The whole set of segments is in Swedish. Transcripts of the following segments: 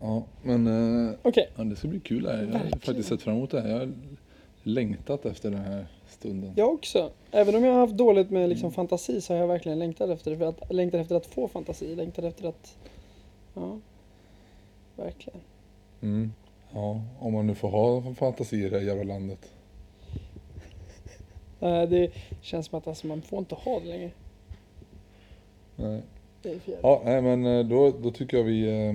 Ja, men eh, Okej, ja, det ska bli kul här. Jag har Verkligen. faktiskt sett fram emot det här. Jag har längtat efter den här stunden. jag också. Även om jag har haft dåligt med liksom fantasi så har jag verkligen längtat efter det. För att, längtat efter att få fantasi. Längtat efter att... Ja. Verkligen. Mm. Ja, om man nu får ha fantasi i det här jävla landet. Eh, Det känns som att alltså, man får inte ha det längre. Nej. Det är jävligt. Ja, nej men eh, då, då tycker jag vi... Eh,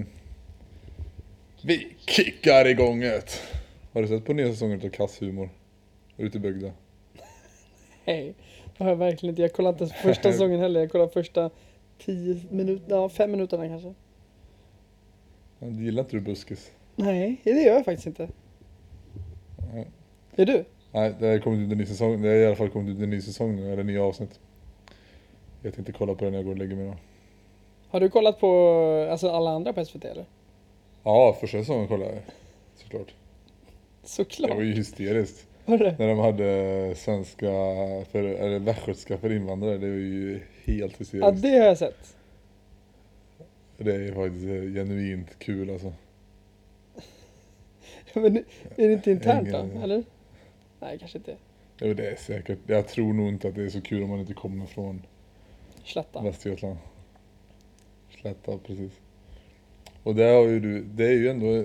vi kickar igång det! Har du sett på nya säsongen av Kasshumor? Ute i bygda? Nej, det har jag verkligen inte. Jag kollade inte ens första säsongen heller. Jag kollade första tio minuter, ja fem minuterna kanske. Ja, Gillar inte du buskis? Nej, det gör jag faktiskt inte. Nej. Är du? Nej, det har kommit ut en ny säsong. Det har i alla fall kommit ut en ny säsong nu, eller nya avsnitt. Jag tänkte kolla på det när jag går och lägger mig då. Har du kollat på alltså, alla andra på SVT eller? Ja, första säsongen kollade jag. Såklart. Det Såklart. var ju hysteriskt. Var det? När de hade svenska, för, eller västgötska för invandrare. Det var ju helt hysteriskt. Ja, det har jag sett. Det är faktiskt genuint kul alltså. Men är det inte internt då? Ingen- Eller? Nej, kanske inte. Men det är säkert. Jag tror nog inte att det är så kul om man inte kommer från Slätta. Västergötland. Slätta, precis. Och det, har ju du, det är ju ändå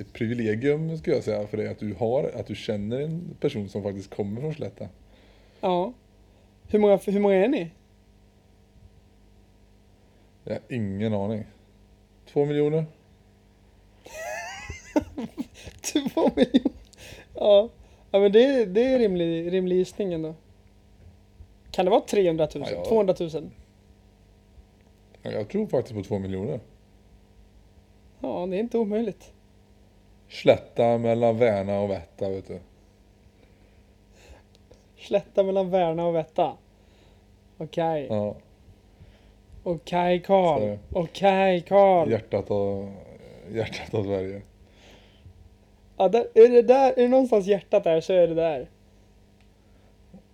ett privilegium ska jag säga för dig att du har, att du känner en person som faktiskt kommer från Slätta. Ja. Hur många, hur många är ni? Jag har ingen aning. Två miljoner? Två miljoner. Ja. Ja men det, är- det är rimlig, rimlig gissning ändå. Kan det vara 300 000? Ja, ja. 200 000? Ja, Jag tror faktiskt på två miljoner. Ja, det är inte omöjligt. Slätta mellan Värna och Vätta vet du. Slätta mellan Värna och Vätta. Okej. Ja, Okej Karl. är. Okej Karl. hjärtat av, hjärtat av Sverige. Ja, där, är det där, är det någonstans hjärtat där så är det där.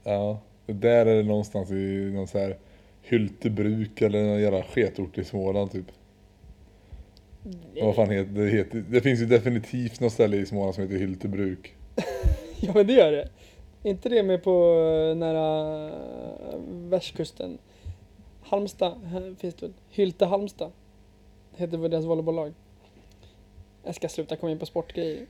Ja, där är det någonstans i någon så här Hyltebruk eller någon jävla sketort i Småland typ. Vad fan heter det? Heter, det finns ju definitivt något ställe i Småland som heter Hyltebruk. Ja men det gör det. Är inte det med på eh, nära eh, västkusten? Halmstad finns det? Hylte Halmstad. Heter väl deras volleybolllag. Jag ska sluta komma in på sportgrejer.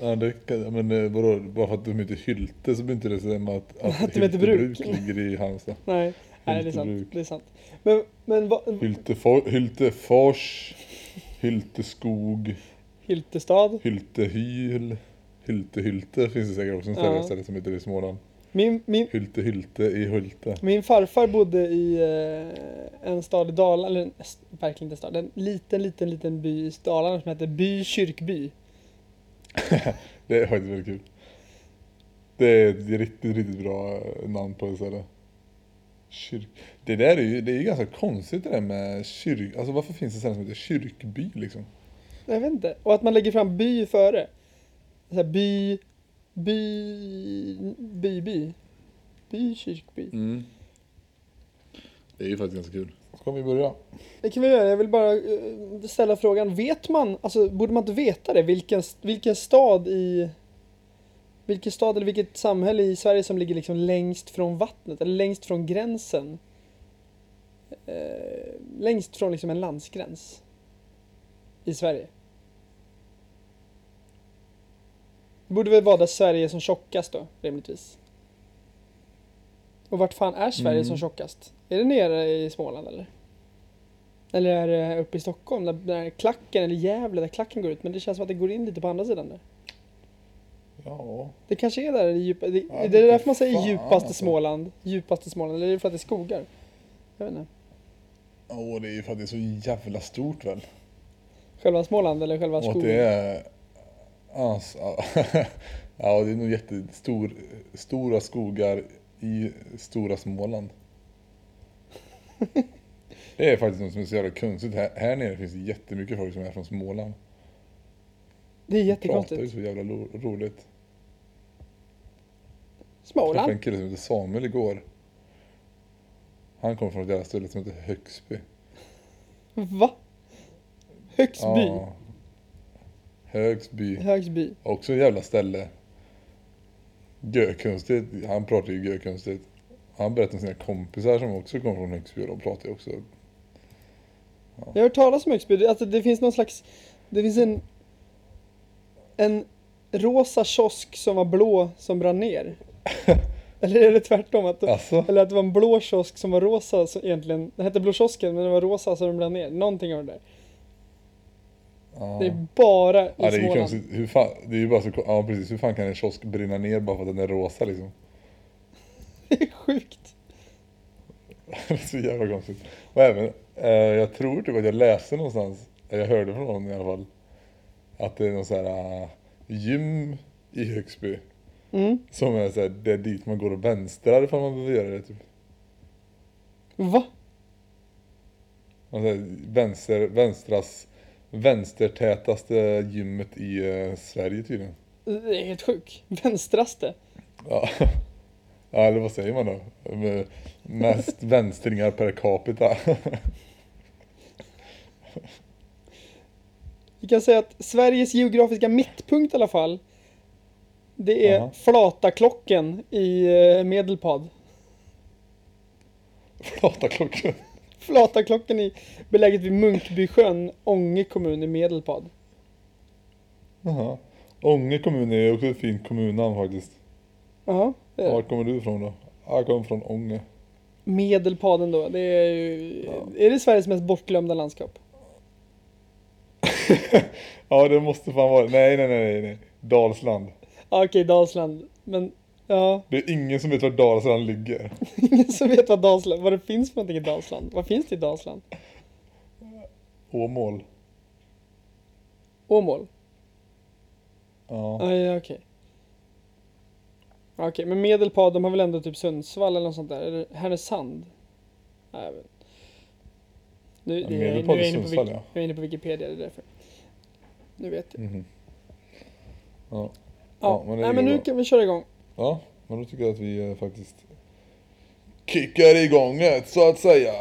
Ja, det men eh, vadå, bara för att de heter Hylte så betyder inte det samma att, att Att de heter Bruk. ligger i Halmstad. Nej, nej det är sant. Hyltebruk. Det är sant. Men, men vad... Hyltefors, Hyltefors, Hylteskog, Hyltestad. Hyltehyl, Hyltehylte finns det säkert också en ställe, Ja. ställe som heter i Småland. Min, min, Hyltehylte i Hylte. min farfar bodde i eh, en stad i Dalarna, eller en, s- verkligen inte en stad, en liten, liten, liten by i Dalarna som heter By Kyrkby. Det är faktiskt väldigt kul. Det är ett riktigt, riktigt bra eh, namn på ett ställe. Kyrk... Det där är ju, det är ju ganska konstigt det där med kyrk... Alltså varför finns det ställen som heter kyrkby liksom? Jag vet inte. Och att man lägger fram by före. Så här, by, by, by, by. By, kyrkby. Mm. Det är ju faktiskt ganska kul. Ska vi börja? Det kan vi göra. Jag vill bara eh, ställa frågan. Vet man, alltså borde man inte veta det? Vilken, vilken stad i... Vilken stad eller vilket samhälle i Sverige som ligger liksom längst från vattnet? Eller längst från gränsen? Eh, längst från liksom en landsgräns. I Sverige. Det borde väl vara där Sverige är som tjockast då, rimligtvis. Och vart fan är Sverige Mm. som tjockast? Är det nere i Småland eller? Eller är det uppe i Stockholm där, där klacken, eller Gävle där klacken går ut? Men det känns som att det går in lite på andra sidan där. Ja. Det kanske är där i djupa, det, Ja, det är vete därför man säger fan, djupaste alltså. Småland. Djupaste Småland, eller är det för att det är skogar? Jag vet inte. Åh, det är ju för att det är så jävla stort väl? Själva Småland eller själva Och skogen? det är... Alltså, ja, det är nog jättestor, stora skogar i stora Småland. Det är faktiskt något som är så jävla konstigt. Här, här nere finns det jättemycket folk som är från Småland. Det är De pratar ju jättekonstigt. så jävla lo- roligt. Jag träffade Småland? en kille som heter Samuel igår. Han kom från ett jävla ställe som heter Högsby. Va? Högsby. Ja. Högsby. Högsby. Också ett jävla ställe. Görkonstigt. Han pratar ju görkonstigt. Han berättar om sina kompisar som också kommer från Högsby och de pratar ju också. Jag har hört talas om Högsby. Alltså det finns någon slags... Det finns en... En rosa kiosk som var blå som brann ner. Eller är det tvärtom? Att, Alltså? Eller att det var en blå kiosk som var rosa så egentligen. Den hette Blå kiosken men den var rosa så den brann ner. Någonting av det där. Ja. Det är bara i Ja, det är Småland. Hur fan, det är ju bara så, ja precis, hur fan kan en kiosk brinna ner bara för att den är rosa liksom? Det är sjukt. Det är så jävla konstigt. Och även, eh, jag tror typ att jag läste någonstans, eller jag hörde från någon i alla fall, att det är någon sån här uh, gym i Högsby. Mm. Som är såhär, det är dit man går och vänstrar ifall man behöver göra det typ. Va? Så här, vänster, vänstras, vänstertätaste gymmet i eh, Sverige tydligen. Det är helt sjukt. Vänstraste. Ja. ja, eller vad säger man då? Med mest vänstringar per capita. Vi kan säga att Sveriges geografiska mittpunkt i alla fall. Det är Jaha. Flataklockan i eh, Medelpad. Flataklockan. Flataklockan i beläget vid Munkbysjön, Ånge kommun i Medelpad. Jaha. Ånge kommun är också ett fint kommunnamn faktiskt. Ja, det är Var kommer du ifrån då? Jag kommer från Ånge. Medelpaden då. Det är ju... Är det Sveriges mest bortglömda landskap? Ja, det måste fan vara nej, nej, nej, nej. Dalsland. Ja, okej, Dalsland. Men ja, Det är ingen som vet var Dalsland ligger. ingen som vet vad Dalsland, vad det finns för någonting i Dalsland. Vad finns det i Dalsland? Åmål. Åmål? Ja. Ja, ja okej. Ja, Okej, men Medelpad, de har väl ändå typ Sundsvall eller något sånt där? Eller Härnösand? Ja, jag vet. Nu, Ja, det, Medelpad nu är jag inne på, Sundsvall, ja. jag är inne på Wikipedia, det är därför. Nu vet jag. Mhm. Ja. Ja, men nej men nu bra. kan vi köra igång. ja, men då tycker jag att vi eh, faktiskt kickar igång det, så att säga.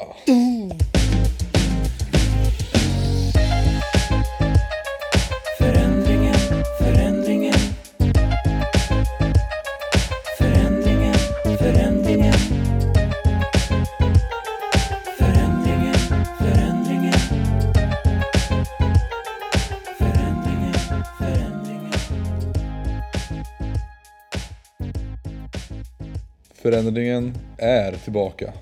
Förändringen är tillbaka.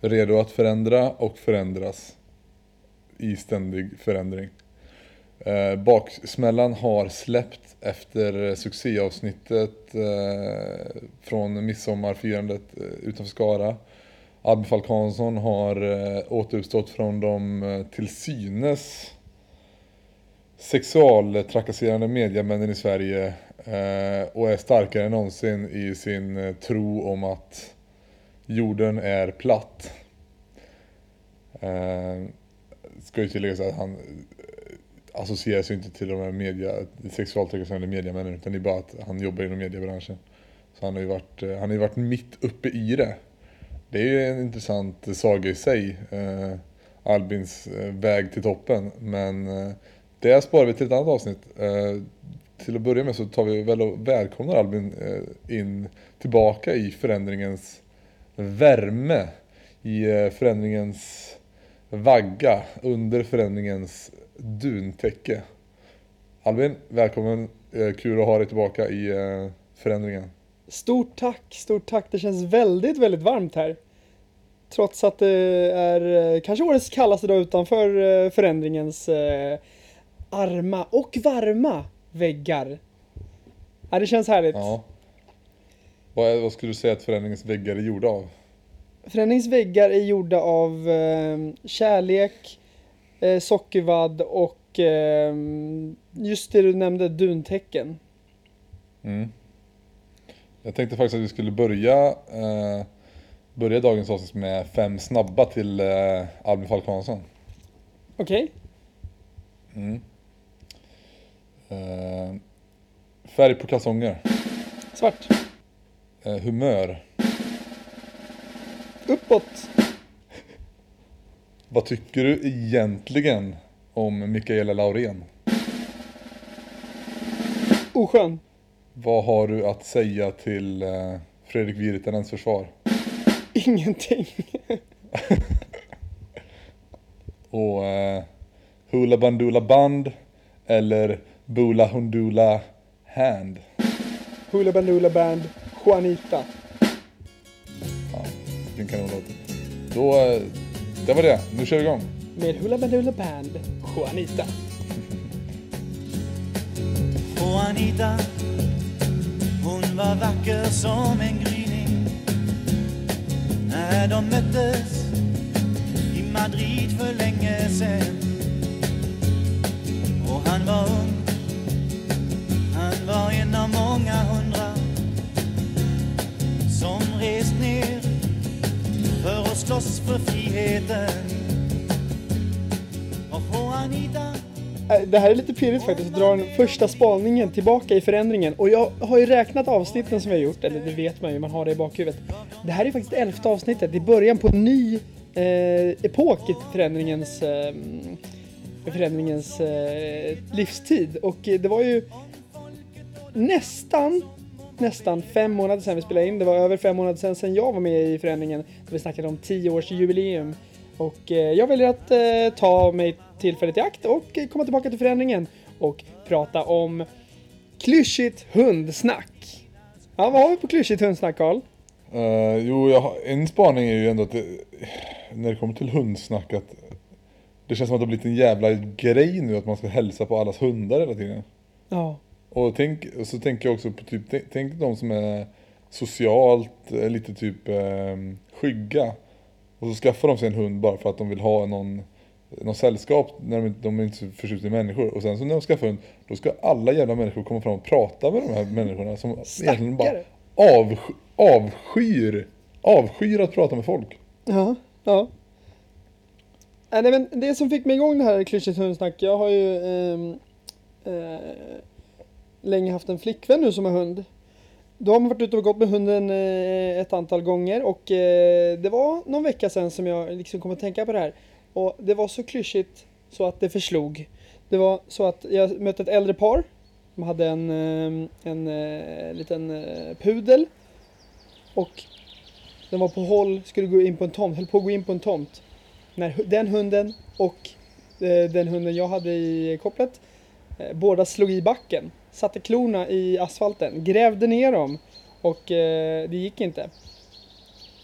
Redo att förändra och förändras. I ständig förändring. Eh, baksmällan har släppt efter succéavsnittet eh, från midsommarfirandet eh, utanför Skara. Albin Falk Hansson har eh, återuppstått från de eh, till synes sexualtrakasserande mediamännen i Sverige Eh, och är starkare än någonsin i sin eh, tro om att jorden är platt. Eh, ska ju tilläggas att han eh, associeras ju inte till de här media, sexualtrakasserande mediamännen utan det är bara att han jobbar inom mediebranschen. Så han har ju varit, han har ju varit mitt uppe i det. Det är ju en intressant saga i sig, eh, Albins väg till toppen. Men eh, det sparar vi till ett annat avsnitt. Eh, till att börja med så tar vi väl och välkomnar Albin eh, in tillbaka i förändringens värme. I eh, förändringens vagga, under förändringens duntäcke. Albin, välkommen. Eh, kul att ha dig tillbaka i förändringen. Stort tack, stort tack. Det känns väldigt, väldigt varmt här. Trots att det är kanske årets kallaste dag utanför förändringens arma och varma väggar. Ja, det känns härligt. Ja. Vad, vad skulle du säga att förändringens väggar är gjorda av? Förändringens väggar är gjorda av eh, kärlek, eh, sockervadd och eh, just det du nämnde, duntäcken. Mm. Jag tänkte faktiskt att vi skulle börja, eh, börja dagens avsnitt med fem snabba till eh, Albin Falk Hansson. Okej? Mm. Eh, färg på kalsonger. Svart. Eh, humör. Uppåt. Vad tycker du egentligen om Mikaela Laurén. Oskön. Vad har du att säga till eh, Fredrik Virtanens försvar? Ingenting. Och eh, Hula Bandula Band eller Bula Hundula Hand. Hula Bandoola Band. Juanita. Ja, vilken kanonlåt. Då, eh, det var det. Nu kör vi igång. Med Hula Bandoola Band. Juanita. Juanita, hon var vacker som en gryning När de möttes i Madrid för länge sen Och han var ung, var en av många hundra Som rest ner för att slåss för friheten Och Juanita Anita äh, Det här är lite pirrigt faktiskt, att dra den första spaningen tillbaka i förändringen. Och jag har ju räknat avsnitten som vi har gjort, eller det vet man ju, man har det i bakhuvudet. Det här är faktiskt elfte avsnittet, det är början på en ny eh, epok i förändringens, eh, förändringens eh, livstid. Och det var ju nästan, nästan fem månader sedan vi spelade in. Det var över fem månader sedan, sedan jag var med i förändringen. Då vi snackade om tio års jubileum. Och eh, jag väljer att eh, ta mig tillfället i akt och eh, komma tillbaka till förändringen och prata om klyschigt hundsnack. Ja, vad har vi på klyschigt hundsnack, Karl? Eh, jo, har, en spaning är ju ändå att det, när det kommer till hundsnack att det känns som att det har blivit en jävla grej nu att man ska hälsa på allas hundar hela tiden. Ja. Och, tänk, och så tänker jag också på typ, tänk, tänk de som är socialt eh, lite typ eh, skygga. Och så skaffar de sig en hund bara för att de vill ha någon, någon sällskap när de, inte- de är inte så förtjusta i människor. Och sen så när de skaffar hund, då ska alla jävla människor komma fram och prata med de här människorna som egentligen bara Stackare. avsky, avskyr, avskyr att prata med folk. Ja, ja. Äh, nej, men det som fick mig igång det här klyschigt hundsnack, jag har ju ehm, eh, länge haft en flickvän nu som har hund. Då har man varit ute och gått med hunden eh, ett antal gånger och eh, det var någon vecka sedan som jag liksom kom att tänka på det här. Och det var så klyschigt så att det förslog. Det var så att jag mötte ett äldre par. De hade en, eh, en liten pudel. Och den var på håll, skulle gå in på en tomt, höll på att gå in på en tomt. När den hunden och den hunden jag hade i kopplet, båda slog i backen. Satte klorna i asfalten, grävde ner dem och eh, det gick inte.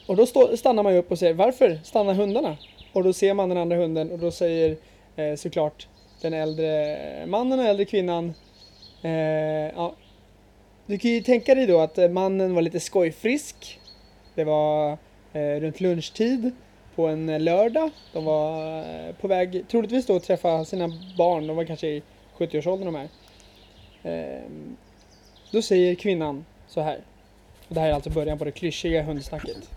Och då stå, stannar man ju upp och säger varför stannar hundarna? Och då ser man den andra hunden och då säger eh, såklart den äldre mannen och äldre kvinnan eh, ja, Du kan ju tänka dig då att mannen var lite skojfrisk. Det var eh, runt lunchtid på en lördag. De var eh, på väg, troligtvis då, att träffa sina barn. De var kanske i 70-årsåldern de här. Ehm, då säger kvinnan så här. Och det här är alltså början på det klyschiga hundsnacket.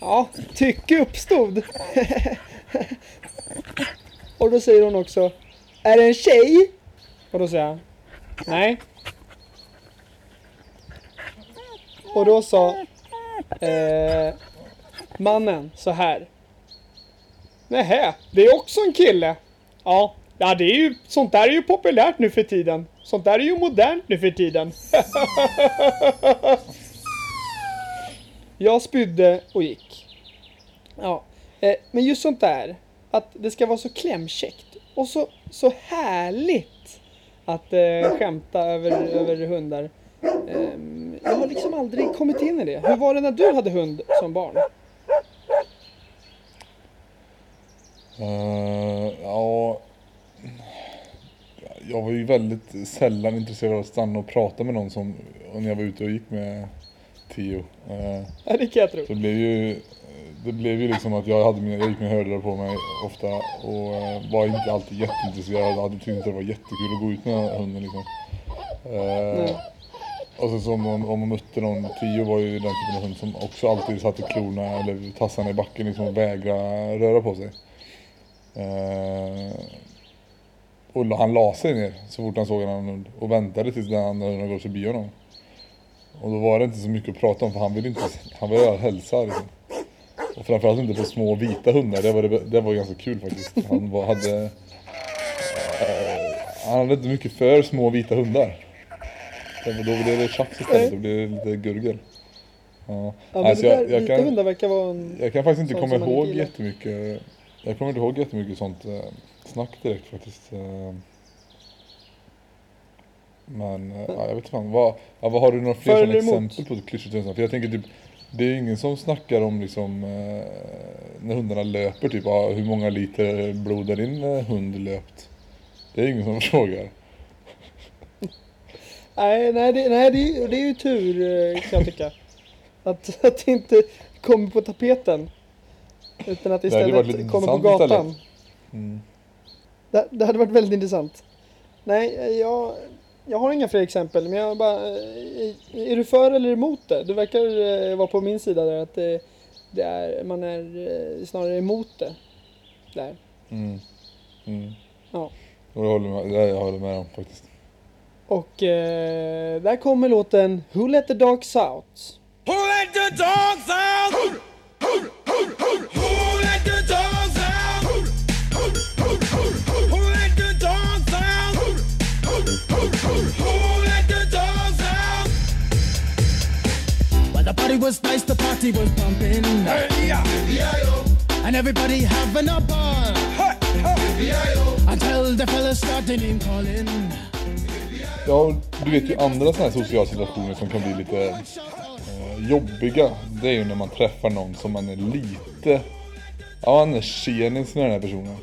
Ja, tycke uppstod. och då säger hon också. Är det en tjej? Och då säger jag. Nej. Och då sa eh, mannen så här. Nähä, det är också en kille. Ja, ja det är ju, sånt där är ju populärt nu för tiden. Sånt där är ju modernt nu för tiden. Jag spydde och gick. Ja, eh, men just sånt där. Att det ska vara så klämkäckt och så, så härligt att eh, skämta över, över hundar. Eh, jag har liksom aldrig kommit in i det. Hur var det när du hade hund som barn? Uh, ja, jag var ju väldigt sällan intresserad av att stanna och prata med någon som när jag var ute och gick med Tio. Eh, Ja, det kan jag tro. så det blev ju det blev ju liksom att jag, hade mina, jag gick med hörlurar på mig ofta och eh, var inte alltid jätteintresserad. Jag tyckte inte det var jättekul att gå ut med hunden liksom. Eh, Nej. och sen så om man, om man mötte någon, Tio var ju den typen av hund som också alltid satte klorna eller tassarna i backen liksom och vägrade röra på sig. Eh, och han la sig ner så fort han såg en annan hund och väntade tills den andra hunden går förbi honom. Och då var det inte så mycket att prata om för han ville inte, han ville hälsa liksom. Och framförallt inte på små vita hundar. Det var, det, det var ganska kul faktiskt. Han var, hade... eh, han hade inte mycket för små vita hundar. Då blev det tjafs istället. Då blev det lite gurgel. Ja. Ja, Alltså, jag, jag, vita kan, hundar verkar vara en... jag kan faktiskt inte komma ihåg gillar. jättemycket. Jag kommer inte ihåg jättemycket sånt eh, snack direkt faktiskt. Eh, Men eh, ja, jag vet inte. Vad, ja, vad har du några fler sådana exempel på klyschigt För jag tänker typ det är ju ingen som snackar om liksom eh, när hundarna löper typ ah, hur många liter blod har din hund löpt? Det är ingen som frågar. Nej, nej, det, nej det, är- det är ju tur kan jag tycka. Att, att det inte kommer på tapeten. Utan att det Det istället lite kommer på gatan. istället. Mm. Det, det hade varit väldigt intressant. Nej, jag, jag har inga fler exempel. Men jag bara... eh, Är du för eller emot det? Du verkar eh, vara på min sida där. Att det, det är, man är eh, snarare emot det. Där. Mm. Mm. Ja. Och jag håller med, det jag håller med om faktiskt. Och eh, där kommer låten Who Let The Dogs Out. Who let the dogs out? Who let the dogs out? Was nice, the party was pumping, and everybody having a ball. Until the fellas started name calling. Ja, du vet ju andra sådana här sociala situationer som kan bli lite eh, jobbiga. Det är ju när man träffar någon som man är lite, ja man är tjenis med den här personen.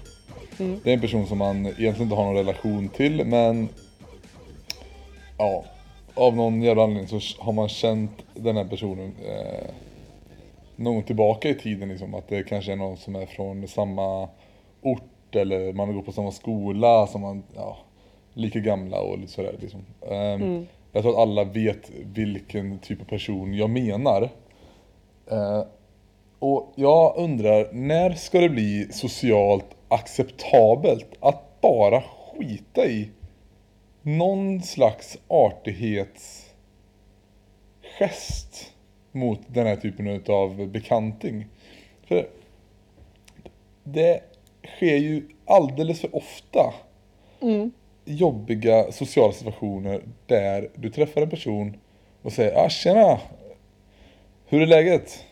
Det är en person som man egentligen inte har någon relation till men ja, av någon jävla anledning så har man känt den här personen eh, någon tillbaka i tiden liksom. Att det kanske är någon som är från samma ort eller man går på samma skola som man, ja, lika gamla och lite sådär liksom. Ehm, Jag tror att alla vet vilken typ av person jag menar. Eh, och jag undrar, när ska det bli socialt acceptabelt att bara skita i någon slags artighetsgest mot den här typen av bekanting? För det sker ju alldeles för ofta jobbiga sociala situationer där du träffar en person och säger ah, tjena, hur är läget?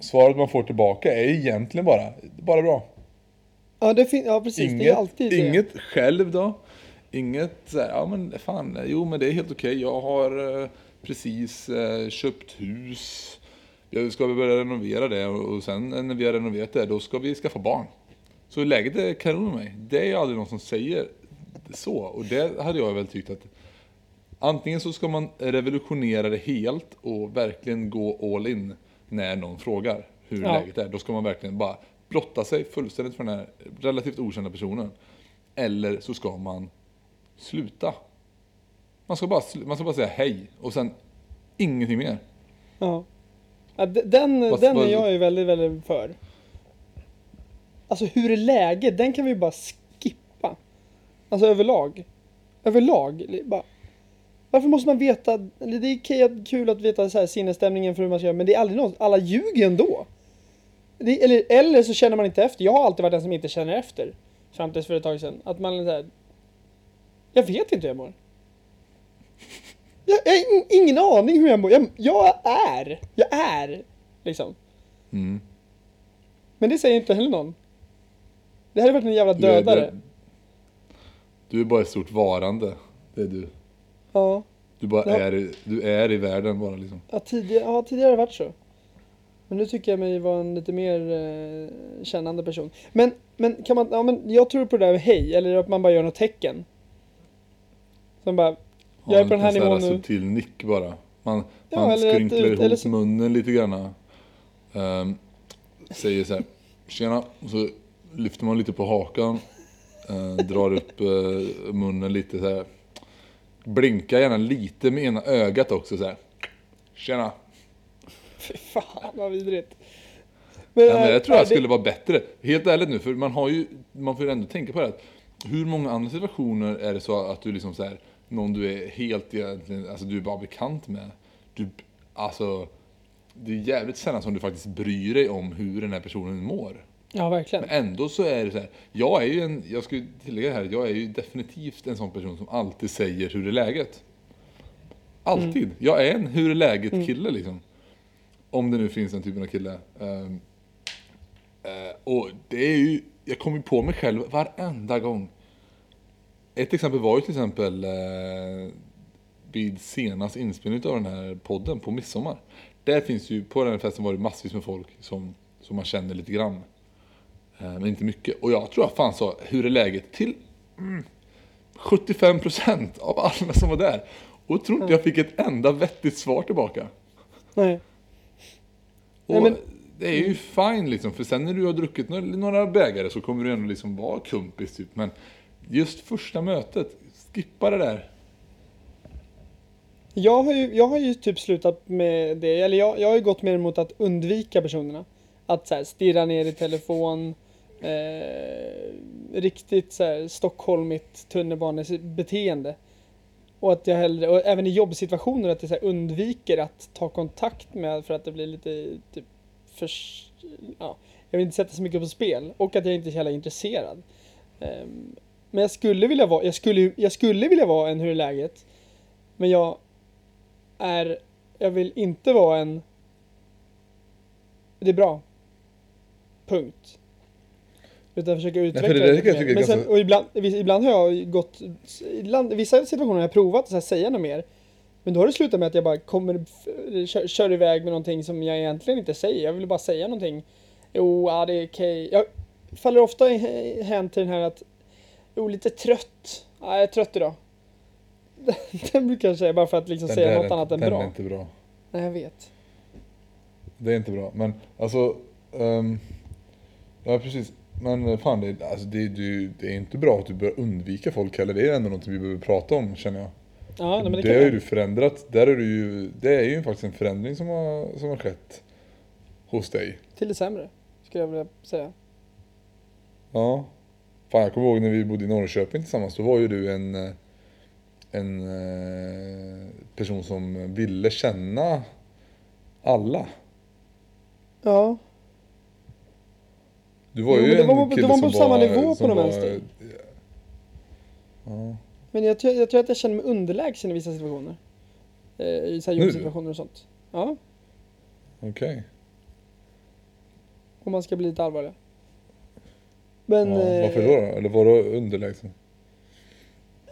Svaret man får tillbaka är egentligen bara, bara bra. Ja, det fin- ja precis. det är Inget, alltid det. inget själv då. Inget så här, ja men fan, jo men det är helt okej. Jag har eh, precis eh, köpt hus. Jag ska vi börja renovera det och sen när vi har renoverat det då ska vi skaffa barn. Så läget är kanon med mig. Det är aldrig någon som säger så. Och det hade jag väl tyckt att antingen så ska man revolutionera det helt och verkligen gå all in när någon frågar hur Ja. läget är. Då ska man verkligen bara blotta sig fullständigt för den här relativt okända personen. Eller så ska man sluta. Man ska bara, man ska bara säga hej och sen ingenting mer. Ja. den Vad- den är jag ju väldigt, väldigt för. Alltså hur är läget? Den kan vi bara skippa. Alltså överlag. Överlag. Bara. Varför måste man veta? Det är okej att- kul att veta så här, sinnesstämningen för hur man ska göra, men det är aldrig något. Alla ljuger ändå. Det, eller, eller så känner man inte efter. Jag har alltid varit den som inte känner efter. Fram tills för ett tag sedan. Att man så här, Jag vet inte hur jag mår. Jag, jag har in- ingen aning hur jag mår. Jag, jag är. Jag är. Liksom. Mm. Men det säger inte heller någon. Det här är varit en jävla Du är- dödare. Du, är bara ett stort varande. Det är du. Ja. Du bara Ja. är, du är i världen bara liksom. Ja, tidigare, ja, tidigare har det varit så. Men nu tycker jag mig vara en lite mer eh, kännande person. Men, men kan man, ja men jag tror på det där med hej, eller att man bara gör något tecken. Som bara, jag är på den här en nivån nu. subtil nick bara. Man, Ja, man skrynklar ut- ihop eller så- munnen lite grann. Ehm, säger så här, tjena. Och så lyfter man lite på hakan. eh, drar upp eh, munnen lite så här. Blinkar gärna lite med ena ögat också så här. Tjena. Fy fan vad vidrigt. Men, Ja, men eh, jag tror ja, jag skulle vara bättre. Helt ärligt nu, för man har ju, man får ju ändå tänka på det. här. Hur många andra situationer är det så att du liksom så här, någon du är helt egentligen, alltså du är bara bekant med. Du, alltså, det är jävligt sällan som du faktiskt bryr dig om hur den här personen mår. Ja, verkligen. Men ändå så är det så här, jag är ju en, jag skulle tillägga här, jag är ju definitivt en sån person som alltid säger hur är läget. Alltid. Mm. Jag är en hur är läget kille liksom. Om det nu finns den typen av kille. Ehm, eh, och det är ju, jag kommer ju på mig själv varenda gång. Ett exempel var ju till exempel eh, vid senast inspelning av den här podden på midsommar. Där finns ju, på den festen var det massvis med folk som, som man känner lite grann. Eh, men inte mycket. Och jag tror jag fan sa, hur är läget? Till mm, 75% av alla som var där. Och tror inte jag fick ett enda vettigt svar tillbaka. Nej. Och Nej, men- det är ju fine liksom, för sen när du har druckit några, några bägare så kommer du ändå liksom vara kumpis typ. Men just första mötet, skippa det där. Jag har, ju, jag har ju typ slutat med det, eller jag, jag har ju gått mer mot att undvika personerna. Att så här, stirra ner i telefon, eh, riktigt så här, stockholmigt tunnelbanebeteende. Och att jag hellre, och även i jobbsituationer, att jag så här, undviker att ta kontakt med för att det blir lite typ för, ja, jag vill inte sätta så mycket på spel och att jag inte är så jävla intresserad. Ehm, men jag skulle vilja vara, jag skulle, jag skulle vilja vara en hur är läget? Men jag är, jag vill inte vara en det är bra. Punkt. Utan försöka utveckla för det kan jag mer. Men sen, och ibland, ibland har jag gått, ibland, vissa situationer har jag provat att säga något mer. Men då har det slutat med att jag bara kommer, kör, kör iväg med någonting som jag egentligen inte säger. Jag vill bara säga någonting. Jo, ja, det är okej. Jag faller ofta i- hän till den här att, jo, lite trött. Ja, jag är trött idag. Den brukar jag säga bara för att liksom Den säga något är- annat än den bra. är inte bra. Nej, jag vet. Det är inte bra. Men alltså, ehm, ja precis. Men fan, det, alltså, det, det, det är inte bra att du börjar undvika folk heller. Det är ändå något vi behöver prata om känner jag. Ja, nej, men det, det har ju du förändrat. Där är du ju, det är ju faktiskt en förändring som har, som har skett hos dig. Till det sämre, skulle jag vilja säga. Ja. Fan jag kommer ihåg när vi bodde i Norrköping tillsammans. Då var ju du en, eh, en eh, person som ville känna alla. Ja, Du var Jo, ju en var kille var som på samma var, nivå på något vänster. Ja. men jag, tror- jag tror att jag känner mig underlägsen i vissa situationer. Eh, I så här jobbsituationer och sånt. Ja, Okej. om man ska bli lite allvarlig. Men... Ja, eh, varför då, då? Eller var du underlägsen?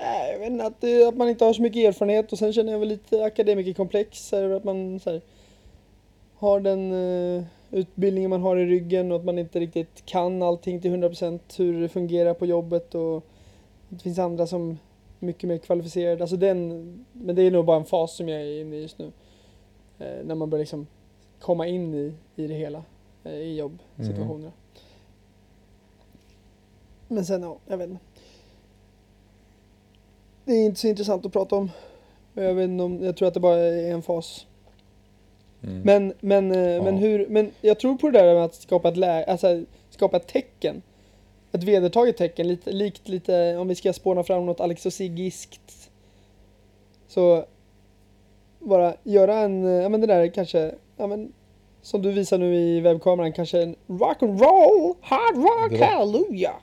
Nej, jag vet inte, att, det- att man inte har så mycket erfarenhet och sen känner jag väl lite akademikerkomplex. Eller att man här, har den eh, utbildningen man har i ryggen och att man inte riktigt kan allting till 100% hur det fungerar på jobbet och det finns andra som är mycket mer kvalificerade. Alltså den, men det är nog bara en fas som jag är inne i just nu. Eh, när man börjar liksom komma in i, i det hela, eh, i jobbsituationerna. Men sen, ja, jag vet inte. Det är inte så intressant att prata om. Jag, vet inte om, jag tror att det bara är en fas. Mm. Men, men, eh, Ja. men, hur, men jag tror på det där med att skapa ett, lä- alltså, skapa ett tecken. Ett vedertaget tecken, lite, likt lite, om vi ska spåna fram något alexosigiskt. Så bara göra en, eh, ja men det där kanske, ja men som du visar nu i webbkameran, kanske en rock and roll, hard rock, Det var- hallelujah.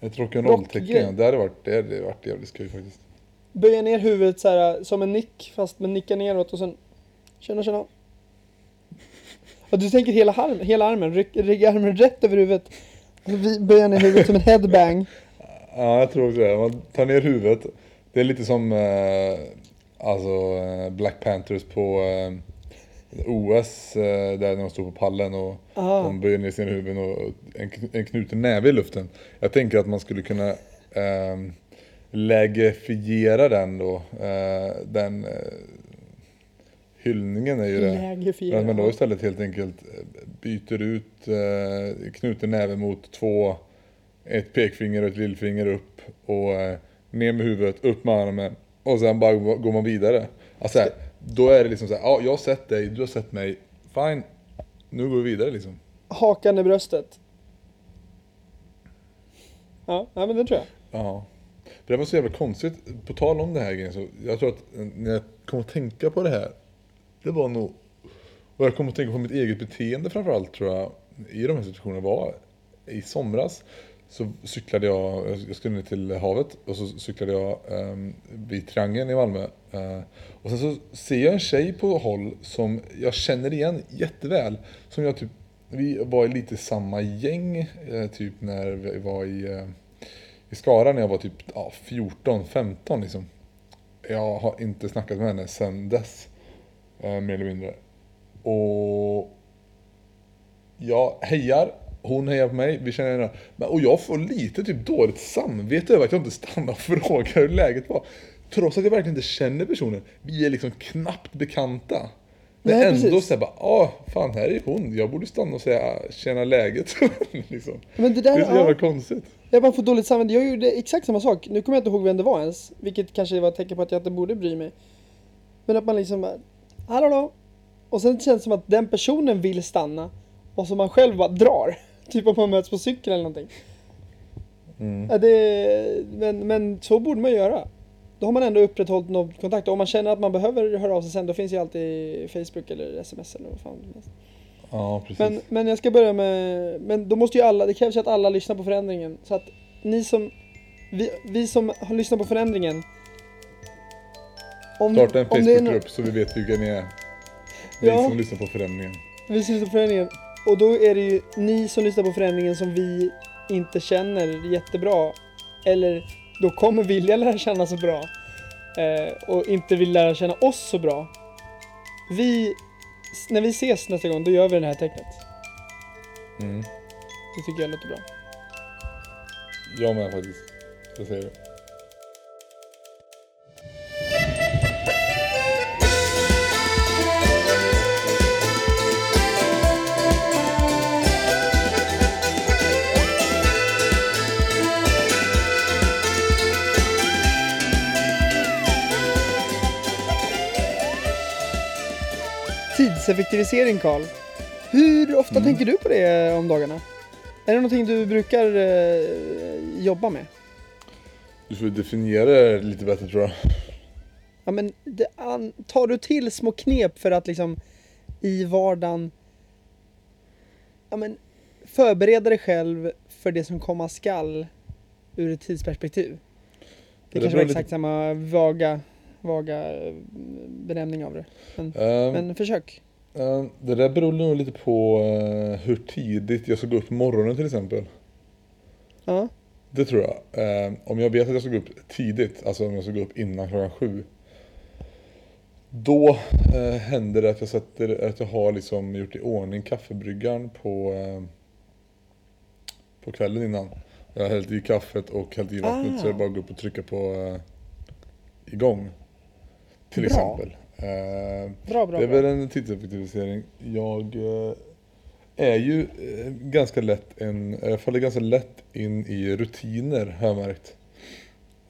Ett rock'n'roll-tecken. Det hade varit, det hade varit jävligt skoj faktiskt. Böja ner huvudet så här som en nick fast med nicka neråt och sen Tjena tjena. Och du tänker hela, arm, hela armen, ryck armen rätt över huvudet. Böja ner huvudet som en headbang. Ja, jag tror också det. Man tar ner huvudet. Det är lite som eh, alltså eh, Black Panthers på eh, OS eh, där de står på pallen och Aha. de böjer ner sina huvuden och en, en knuten näve i luften. Jag tänker att man skulle kunna eh, lägifiera den då. Eh, den eh, hyllningen är ju det. Lägifiera. Men, då istället helt enkelt eh, byter ut eh, knuten näve mot två, ett pekfinger och ett lillfinger upp och eh, ner med huvudet, upp med armen och sen bara gå- går man vidare. Alltså då är det liksom så här, ja jag har sett dig, du har sett mig, fine, nu går vi vidare liksom. Hakan i bröstet. Ja, ja men det tror jag. Ja. För det var så jävla konstigt, på tal om det här grejen så, jag tror att eh, när jag kom att tänka på det här, det var nog Och jag kommer att tänka på mitt eget beteende framförallt tror jag i de här situationerna var i somras så cyklade jag, jag skulle ner till havet och så cyklade jag um, vid Triangeln i Malmö. Eh, och sen så ser jag en tjej på håll som jag känner igen jätteväl. Som jag typ, vi var i lite samma gäng eh, typ när vi var i, eh, i Skara när jag var typ ja, 14, 15 liksom. Jag har inte snackat med henne sedan dess. Eh, mer eller mindre. Och jag hejar, hon hejar på mig, vi känner. Men, och jag får lite typ dåligt samvete över att jag inte stannar och frågar hur läget var. Trots att jag verkligen inte känner personen. Vi är liksom knappt bekanta. Men Nej, ändå såhär bara, ah fan här är hon. Jag borde stanna och säga, känna läget. liksom. Men det Det där, är så jävla ja, konstigt. jag bara får dåligt samvete. Jag gjorde exakt samma sak. Nu kommer jag inte ihåg vem det var ens. Vilket kanske var ett tecken på att jag inte borde bry mig. Men att man liksom bara, hallå då. Och sen känns det som att den personen vill stanna. Och så man själv bara drar. Typ om man möts på cykel eller någonting. Mm. Ja, det, men, men så borde man göra. Då har man ändå upprätthållit någon kontakt. Om man känner att man behöver höra av sig sen, då finns ju alltid Facebook eller sms eller vad fan som helst. Ja, precis. Men, men jag ska börja med, men då måste ju alla, det krävs ju att alla lyssnar på förändringen. Så att ni som, vi, vi som har lyssnat på förändringen. Om, Starta en Facebookgrupp så vi vet vilka ni är. Ni Ja. som lyssnar på förändringen. Vi som lyssnar på förändringen. Och då är det ju ni som lyssnar på förändringen som vi inte känner jättebra. Eller då kommer vilja lära känna så bra. Eh, och inte vill lära känna oss så bra. Vi, när vi ses nästa gång, då gör vi det här tecknet. Mm. Det tycker jag låter bra. Jag med faktiskt. Jag säger det. Tidseffektivisering Karl. Hur ofta Mm. tänker du på det om dagarna? Är det någonting du brukar eh, jobba med? Du får definiera det lite bättre tror jag. Ja, men det, an, tar du till små knep för att liksom i vardagen ja, men, förbereda dig själv för det som komma skall ur ett tidsperspektiv? Det, Det kanske var exakt samma vaga, vaga eh, benämning av det. Men, Ehm, men försök. Eh, Det där beror nog lite på eh, hur tidigt jag ska gå upp på morgonen till exempel. Ja. Det tror jag. Eh, Om jag vet att jag ska gå upp tidigt, alltså om jag ska gå upp innan klockan sju. Då händer det att jag, sätter, att jag har liksom gjort i ordning kaffebryggaren på, på kvällen innan. Jag har hällt i kaffet och hällt i vattnet Ah. så det är bara att gå upp och trycka på igång. Till Bra. exempel. Eh, Bra, bra, det är väl en tidseffektivisering. Jag eh, är ju eh, ganska lätt en, jag faller ganska lätt in i rutiner har jag märkt.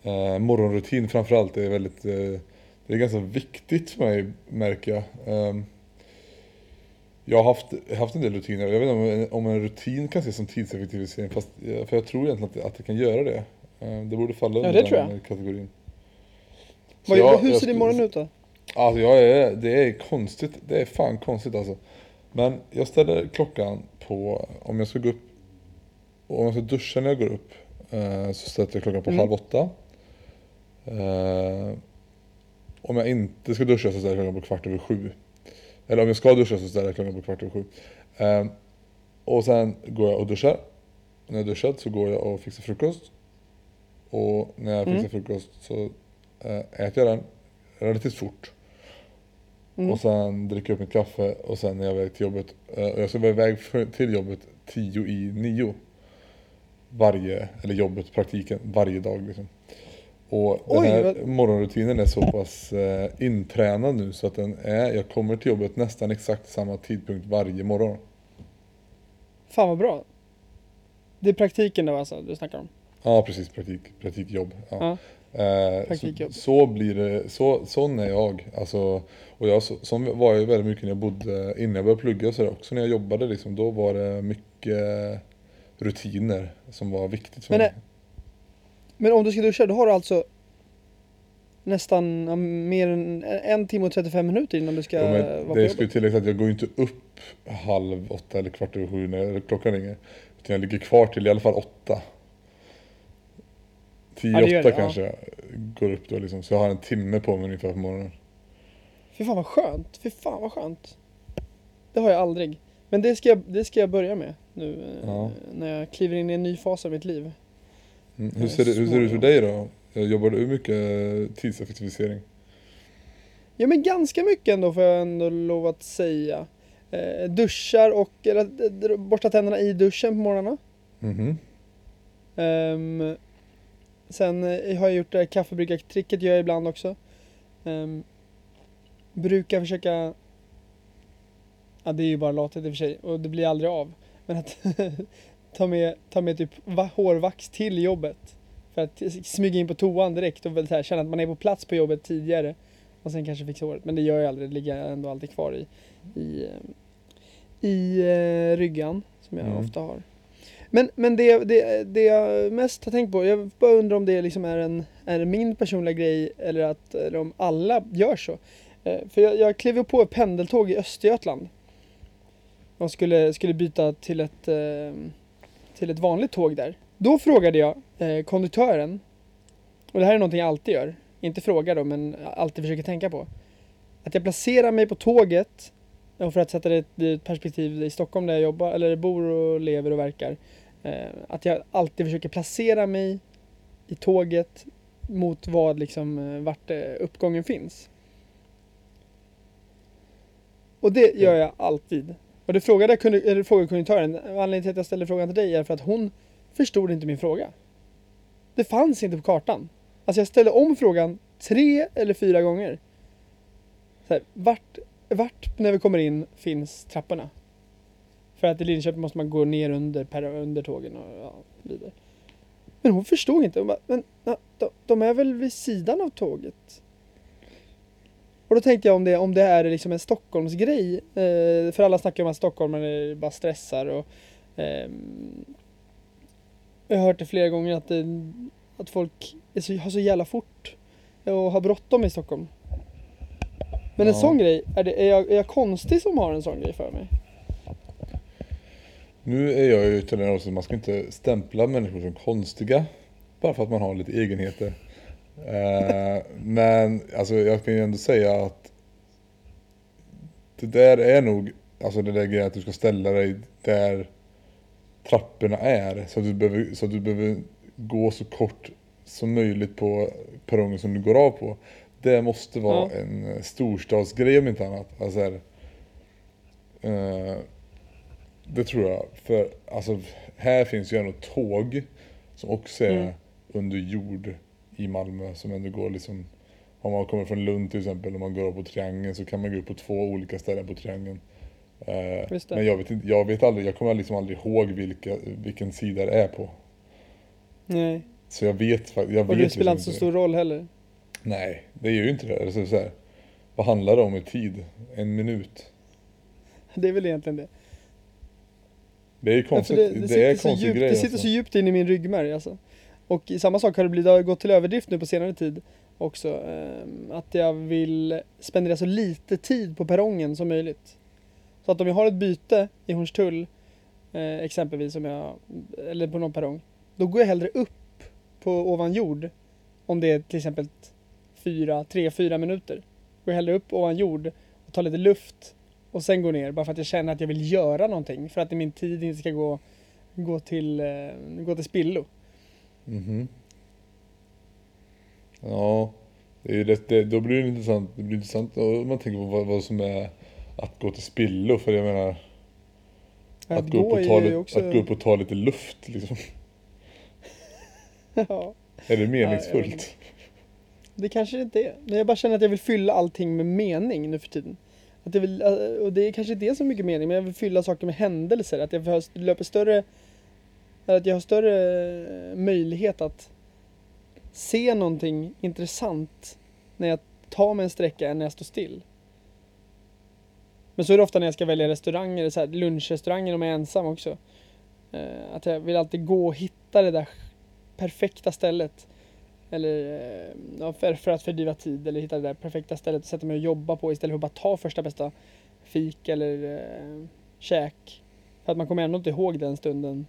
Eh, morgonrutin framförallt är väldigt, eh, det är ganska viktigt för mig märker jag. Eh, jag har haft, haft en del rutiner, jag vet inte om en, om en rutin kan ses som tidseffektivisering, fast, för jag tror egentligen att det, att det kan göra det. Eh, det borde falla Ja, under den jag. kategorin. Så Vad, jag- hur jag ser din skulle- morgon ut då? Alltså jag är, det är konstigt, det är fan konstigt alltså. Men jag ställer klockan på, om jag ska gå upp, och om jag ska duscha när jag går upp, eh, så sätter jag klockan på Mm. halv åtta. Eh, om jag inte ska duscha så ställer jag klockan på kvart över sju. Eller om jag ska duscha så ställer jag klockan på kvart över sju. Eh, och sen går jag och duschar. När jag duschat så går jag och fixar frukost. Och när jag Mm. fixar frukost så eh, äter jag den relativt fort. Mm. Och sen dricker jag upp mitt kaffe och sen är jag iväg till jobbet. Eh, och jag ska vara iväg till jobbet tio i nio. Varje, eller jobbet, praktiken, varje dag liksom. Och den Oj, här vad- morgonrutinen är så pass eh, intränad nu så att den är, jag kommer till jobbet nästan exakt samma tidpunkt varje morgon. Fan vad bra. Det är praktiken då alltså du snackar om? Ja precis, praktik, praktikjobb. Ja. Ja. Eh. Så, så blir det, så, sån är jag. Alltså, och jag, så, sån var jag väldigt mycket när jag bodde, innan jag började plugga och sådär också när jag jobbade liksom, då var det mycket rutiner som var viktigt för Men mig. Men om du ska duscha, då har du alltså nästan ja, mer än en timme och 35 minuter innan du ska Ja, vara på det ju tilläggas att jag går inte upp halv åtta eller kvart över sju när klockan ringer. Utan jag ligger kvar till i alla fall åtta. Tio, Ja, ja. kanske jag går upp då liksom. Så jag har en timme på mig ungefär på morgonen. Fy fan vad skönt, fy fan vad skönt. Det har jag aldrig. Men det ska jag, det ska jag börja med nu eh, Ja. när jag kliver in i en ny fas av mitt liv. Mm. Ja, Hur, ser det, hur ser det ut för dig då? Jobbar du mycket eh, tidseffektivisering? Ja men ganska mycket ändå får jag ändå lov att säga. Eh, duschar och eller, eh, borsta tänderna i duschen på morgnarna. Mhm. Ehm, sen eh, har jag gjort det här kaffebryggartricket gör jag ibland också. Ehm, brukar försöka Ja det är ju bara lathet i och för sig och det blir aldrig av. Men att ta, med, ta med typ va- hårvax till jobbet. För att smyga in på toan direkt och väl här, känna att man är på plats på jobbet tidigare. Och sen kanske fixa håret. Men det gör jag aldrig, det ligger ändå alltid kvar i, i, eh, i eh, ryggan. Som jag Mm. ofta har. Men, men det, det, det jag mest har tänkt på, jag bara undrar om det liksom är en, är en min personliga grej eller, att, eller om alla gör så. Eh, för jag, jag klev ju på ett pendeltåg i Östergötland. Och skulle, skulle byta till ett, eh, till ett vanligt tåg där. Då frågade jag eh, konduktören, och det här är någonting jag alltid gör, inte frågar då men alltid försöker tänka på. Att jag placerar mig på tåget, och för att sätta det i ett perspektiv i Stockholm där jag jobbar, eller bor och lever och verkar. Eh, att jag alltid försöker placera mig i tåget mot vad liksom, eh, vart eh, uppgången finns. Och det gör jag alltid. Och det frågade, jag kunde, eller frågade konduktören, anledningen till att jag ställde frågan till dig är för att hon förstod inte min fråga. Det fanns inte på kartan. Alltså jag ställde om frågan tre eller fyra gånger. Så här, vart, vart när vi kommer in finns trapporna? För att i Linköping måste man gå ner under, per, under tågen och ja, vidare. Men hon förstod inte. Hon bara, men de, de är väl vid sidan av tåget? Och då tänkte jag om det, om det är liksom en Stockholmsgrej. Eh, för alla snackar om att stockholmare bara stressar och ehm, jag har hört det flera gånger att, det, att folk är så, har så jävla fort och har bråttom i Stockholm. Men en Ja. sån grej, är, det, är, jag, är jag konstig som har en sån grej för mig? Nu är jag ju italienare också, man ska inte stämpla människor som konstiga. Bara för att man har lite egenheter. Eh, men alltså jag kan ju ändå säga att det där är nog, alltså det där grejen att du ska ställa dig där trapporna är. Så att du behöver, så att du behöver gå så kort som möjligt på perrongen som du går av på. Det måste vara Ja. en storstadsgrej om inte annat. Alltså, här, eh, det tror jag. För alltså, här finns ju ändå tåg som också är Mm. under jord i Malmö. Som ändå går liksom, om man kommer från Lund till exempel, om man går upp på Triangeln så kan man gå upp på två olika ställen på Triangeln. Eh, men jag vet, inte, jag vet aldrig, jag kommer liksom aldrig ihåg vilka, vilken sida det är på. Nej. Så jag vet faktiskt, jag Och vet det spelar inte liksom så stor roll heller. Nej, det gör ju inte det. Alltså, så här, vad handlar det om i tid? En minut? Det är väl egentligen det. Det är ju konstigt. det, det, det, är sitter, så konstig djupt, grej det sitter alltså. så djupt in i min ryggmärg alltså. Och samma sak har det, blivit, det har gått till överdrift nu på senare tid också. ehm, att jag vill spendera så lite tid på perrongen som möjligt. Så att om jag har ett byte i Hornstull, eh, exempelvis, om jag, eller på någon perrong, då går jag hellre upp på ovan jord. Om det är till exempel fyra, tre, fyra minuter. Går jag hellre upp ovan jord och tar lite luft och sen går ner bara för att jag känner att jag vill göra någonting. För att min tid inte ska gå, gå, till, eh, gå till spillo. Mhm. Ja, det är ju det, det, då blir det intressant. Det blir intressant om man tänker på vad, vad som är att gå till spillo. För jag menar, att, Att gå, upp gå och är ta, också- att gå upp och ta lite luft liksom. ja, Är det meningsfullt? inte. det kanske inte är. Men jag bara känner att jag vill fylla allting med mening nu för tiden. Att jag vill, eh, och det är kanske inte är så mycket mening, men jag vill fylla saker med händelser. Att jag löper större... Att jag har större eh, möjlighet att se någonting intressant när jag tar mig en sträcka än när jag står still. Men så är det ofta när jag ska välja restauranger, så här lunchrestauranger om jag är ensam också. Eh, att jag vill alltid gå och hitta det där perfekta stället. Eller eh, ja, för, för att fördriva tid eller hitta det där perfekta stället att sätta mig och jobba på istället för att bara ta första bästa fik eller eh, käk. För att man kommer ändå inte ihåg den stunden.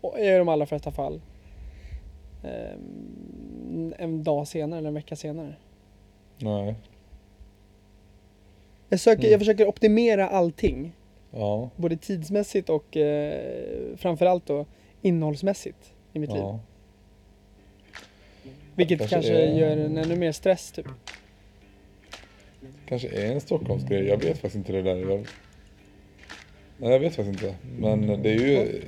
Och i de allra flesta fall. Eh, en dag senare eller en vecka senare. Nej. Jag, söker, Mm. jag försöker optimera allting. Ja. Både tidsmässigt och eh, framförallt då innehållsmässigt i mitt liv. Vilket Kanske kanske, är- gör en ännu mer stress typ. Kanske är en Stockholmsgrej. Jag vet faktiskt inte det där. Jag... Nej, jag vet faktiskt inte. Men det är ju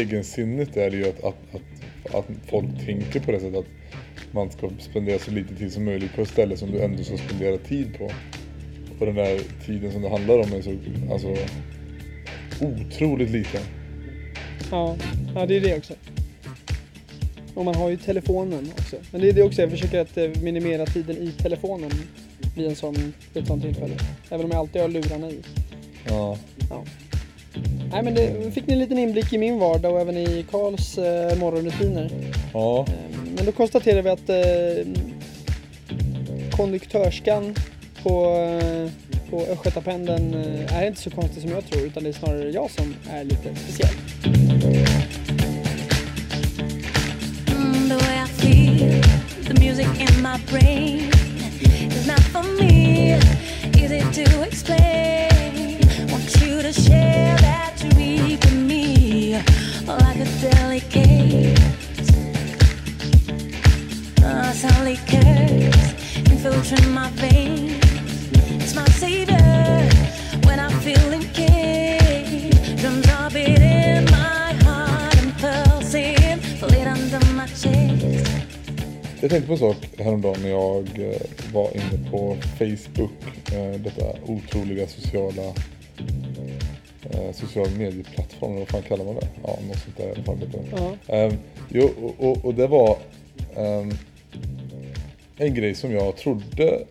egensinnigt är det ju att, att, att, att folk tänker på det sättet att man ska spendera så lite tid som möjligt på ett ställe som du ändå ska spendera tid på. Och den där tiden som det handlar om är så alltså, otroligt liten. Ja, ja det är det också. Och man har ju telefonen också. Men det är det också, jag försöker att eh, minimera tiden i telefonen vid en sån, ett sånt tillfälle. Även om jag alltid har lurarna i. Ja. Ja. Nej men det fick ni en liten inblick i min vardag och även i Karls eh, morgonrutiner. Ja. Eh, men då konstaterar vi att eh, konduktörskan på, eh, på Östgötapendeln är inte så konstig som jag tror utan det är snarare jag som är lite speciell. My brain tänkte på en sak häromdagen när jag eh, var inne på Facebook. eh, Detta otroliga sociala eh, social medieplattform, vad fan kallar man det? Ja, något sånt där i alla fall. Ja. Ehm, jo, och, och, och det var ehm, en grej som jag trodde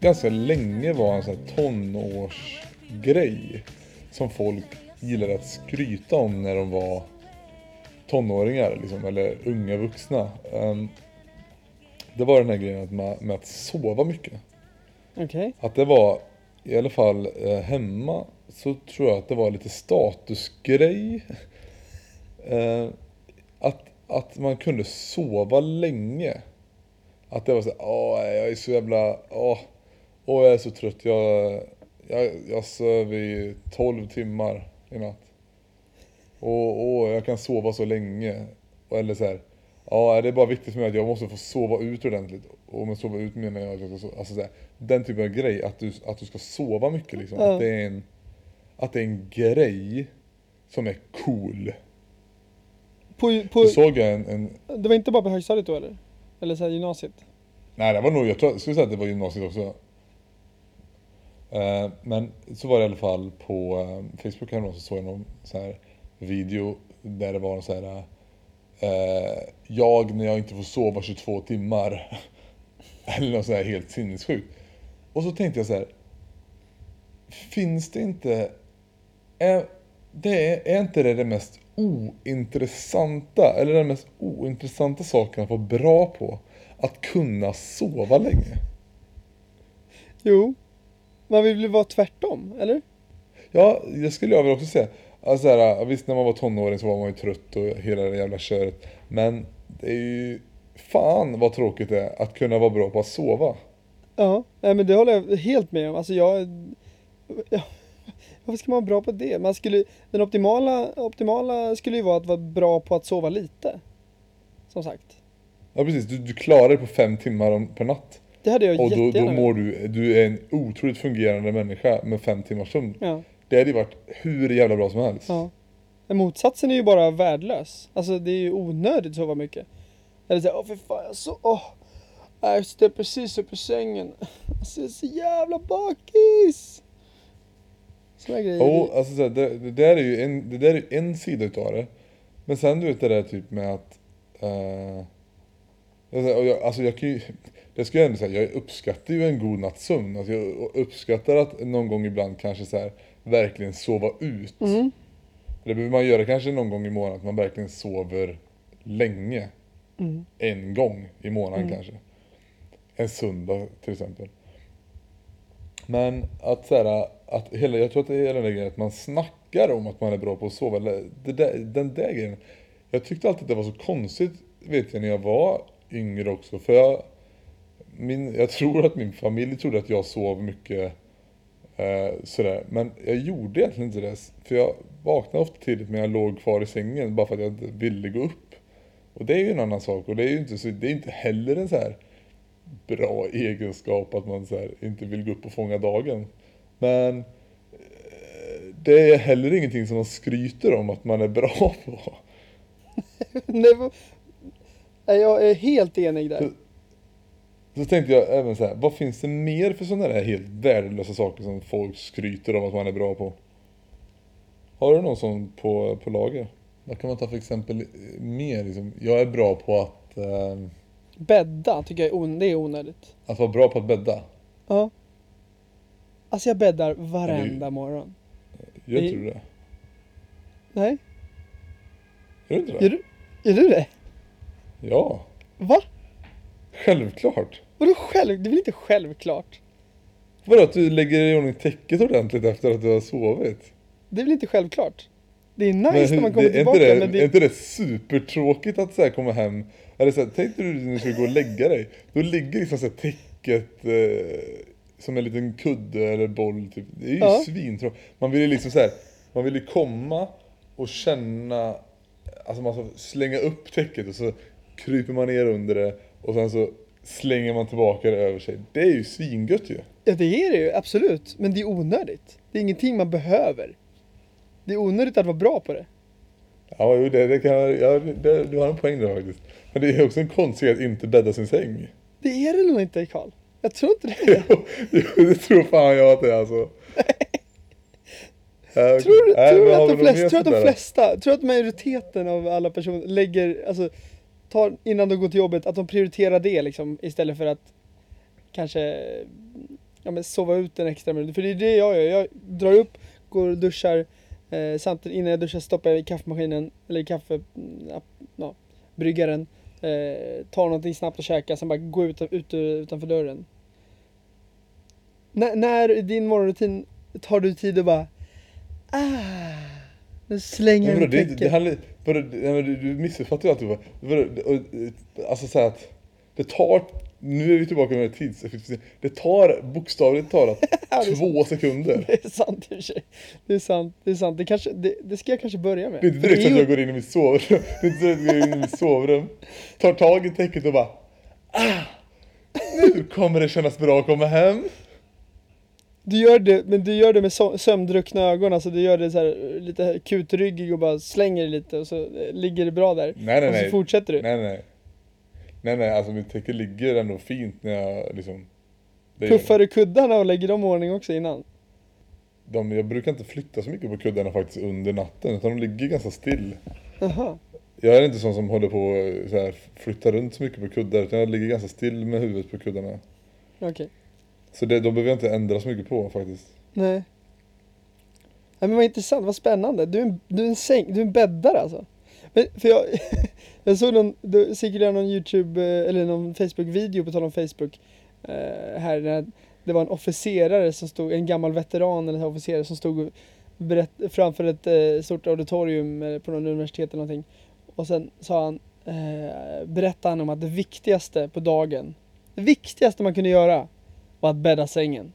ganska länge var en sån här tonårsgrej. Som folk gillade att skryta om när de var tonåringar liksom, eller unga vuxna. Ehm, det var den här grejen med, med att sova mycket. Okej. Att det var, i alla fall eh, hemma, så tror jag att det var lite statusgrej. Eh, att, att man kunde sova länge. Att det var så åh jag är så jävla, åh, åh jag är så trött. Jag, jag, jag söv i 12 timmar i natt. Och åh, jag kan sova så länge. Och Eller så här, ja det är bara viktigt för mig att jag måste få sova ut ordentligt. Och med sova ut menar jag sova, alltså så här, den typen av grej. Att du, att du ska sova mycket liksom. Ja. Att, det är en, att det är en grej som är cool. På, på, Så såg jag en, en det var inte bara på högstadiet då eller? Eller så här gymnasiet? Nej, det var nog, jag tror, jag skulle säga att det var gymnasiet också. Eh, men så var det i alla fall på eh, Facebook häromdagen så såg jag någon så här video där det var en så här eh, Jag när jag inte får sova 22 timmar. Eller något så här helt sinnessjukt. Och så tänkte jag så här. Finns det inte... Är, det är, är inte det det mest ointressanta, eller den mest ointressanta saken att vara bra på? Att kunna sova länge. Jo. Man vill väl vara tvärtom, eller? Ja, det skulle jag väl också säga. Alltså så här, visst när man var tonåring så var man ju trött och hela det jävla köret. Men det är ju fan vad tråkigt det är att kunna vara bra på att sova. Ja, nej, men det håller jag helt med om. Alltså jag... Ja, varför ska man vara bra på det? Man skulle, den optimala, optimala skulle ju vara att vara bra på att sova lite. Som sagt. Ja precis, du, du klarar dig på fem timmar om, per natt. Det hade jag Och då, då mår du, du är en otroligt fungerande människa med fem timmars sömn. Ja, Det hade ju varit hur jävla bra som helst. ja. Men motsatsen är ju bara värdelös. Alltså det är ju onödigt att sova mycket. Eller såhär, åh för fan jag så, åh. Jag sitter precis upp i sängen. Alltså jag är så jävla bakis. Såna grejer. Jo, alltså så här, det, det där är ju en, det där är en sida utav det. Men sen du vet det där typ med att... eh, jag, jag, alltså jag kan ju... Det ska jag ändå säga, jag uppskattar ju en god natts sömn. Alltså jag uppskattar att någon gång ibland kanske så här, verkligen sova ut. Mm. Det behöver man göra kanske någon gång i månaden, att man verkligen sover länge. Mm. en gång i månaden Mm. kanske. En söndag till exempel. Men att så här, att hela, jag tror att det är hela den grejen att man snackar om att man är bra på att sova. Eller det där, den där grejen. Jag tyckte alltid att det var så konstigt, vet jag, när jag var yngre också. För jag, min, jag tror att min familj trodde att jag sov mycket sådär. Men jag gjorde egentligen inte det. För jag vaknade ofta tidigt men jag låg kvar i sängen bara för att jag inte ville gå upp. Och det är ju en annan sak och det är ju inte, så, det är inte heller en så här bra egenskap att man så inte vill gå upp och fånga dagen. Men eh, det är heller ingenting som man skryter om att man är bra på. Nej, jag är helt enig där. Så tänkte jag även så här, vad finns det mer för sådana där helt värdelösa saker som folk skryter om att man är bra på? Har du någon sån på, på lager? Vad kan man ta för exempel mer? Liksom? Jag är bra på att, eh, Bädda tycker jag är on- det är onödigt. att vara bra på att bädda. Ja. Alltså jag bäddar varenda morgon. Gör inte du det? Nej, Gör du inte det? gör du, gör du det? Ja, Va? självklart. Vadå själv? Det är väl inte självklart? Vadå att du lägger i ordning täcket ordentligt efter att du har sovit? Det är väl inte självklart? Det är nice Men när hur- man kommer det, är, tillbaka inte det, men är det... inte det supertråkigt att så här komma hem? Eller så här, tänk dig du när du ska gå och lägga dig. Då ligger liksom så här täcket eh, som en liten kudde eller boll typ. Det är ju Ja. svintråkigt. Man vill ju liksom så här, man vill ju komma och känna, alltså man ska slänga upp täcket och så kryper man ner under det och sen så slänger man tillbaka det över sig. Det är ju svingött ju. Ja det är det ju, absolut. Men det är onödigt. Det är ingenting man behöver. Det är onödigt att vara bra på det. Ja, jo, det, det kan, ja, det, du har en poäng där faktiskt. Men det är också en konstighet att inte bädda sin säng. Det är det nog inte Karl. Jag tror inte det. Jo, jo, det tror fan jag att det är alltså. Tror du, nej, tror att de flesta, tror att de flesta, tror att majoriteten av alla personer lägger, alltså, tar innan de går till jobbet, att de prioriterar det liksom istället för att kanske, ja men sova ut en extra minut. För det är det jag gör, jag drar upp, går och duschar, eh, samtidigt innan jag duschar stoppar jag i kaffemaskinen, eller i kaffe, mm, ja, bryggaren, eh, tar någonting snabbt och käkar, sen bara går ut, ut utanför dörren. När, när i din morgonrutin tar du tid att bara Ah, nu slänger jag det, det handlar, vadå, nej, du, du missuppfattar ju eh, alltså så att det tar, nu är vi tillbaka med tidseffektivitet. Det tar bokstavligt talat två sekunder. Det är sant i och för sig. Det är sant, det är sant. Det, kanske, det, det ska jag kanske börja med. Det är inte direkt att jag går in i mitt sovrum. Det är inte så att jag går in i mitt sovrum, tar tag i täcket och bara ah, Nu kommer det kännas bra att komma hem. Du gör det, men du gör det med so- sömndruckna ögon, alltså du gör det så här lite kutryggig och bara slänger det lite och så eh, ligger det bra där. Nej nej och så nej. fortsätter du. Nej nej. Nej nej, alltså mitt täcke ligger ändå fint när jag liksom Puffar du kuddarna och lägger dem i ordning också innan? de, Jag brukar inte flytta så mycket på kuddarna faktiskt under natten utan de ligger ganska still. Jaha. Jag är inte sån som håller på och så här, flyttar runt så mycket på kuddar utan jag ligger ganska still med huvudet på kuddarna. Okej. Så det, de behöver jag inte ändra så mycket på faktiskt. Nej. Nej men vad intressant, vad spännande. Du är en, du är en säng, du är en bäddare alltså. Men, för jag, jag såg någon, du, säkert någon YouTube eh, eller någon Facebook-video på tal om Facebook. Eh, här när det var en officerare som stod, en gammal veteran eller officerare som stod berätt, framför ett eh, stort auditorium eh, på någon universitet eller någonting. Och sen sa han, eh, berättade han om att det viktigaste på dagen, det viktigaste man kunde göra och att bädda sängen.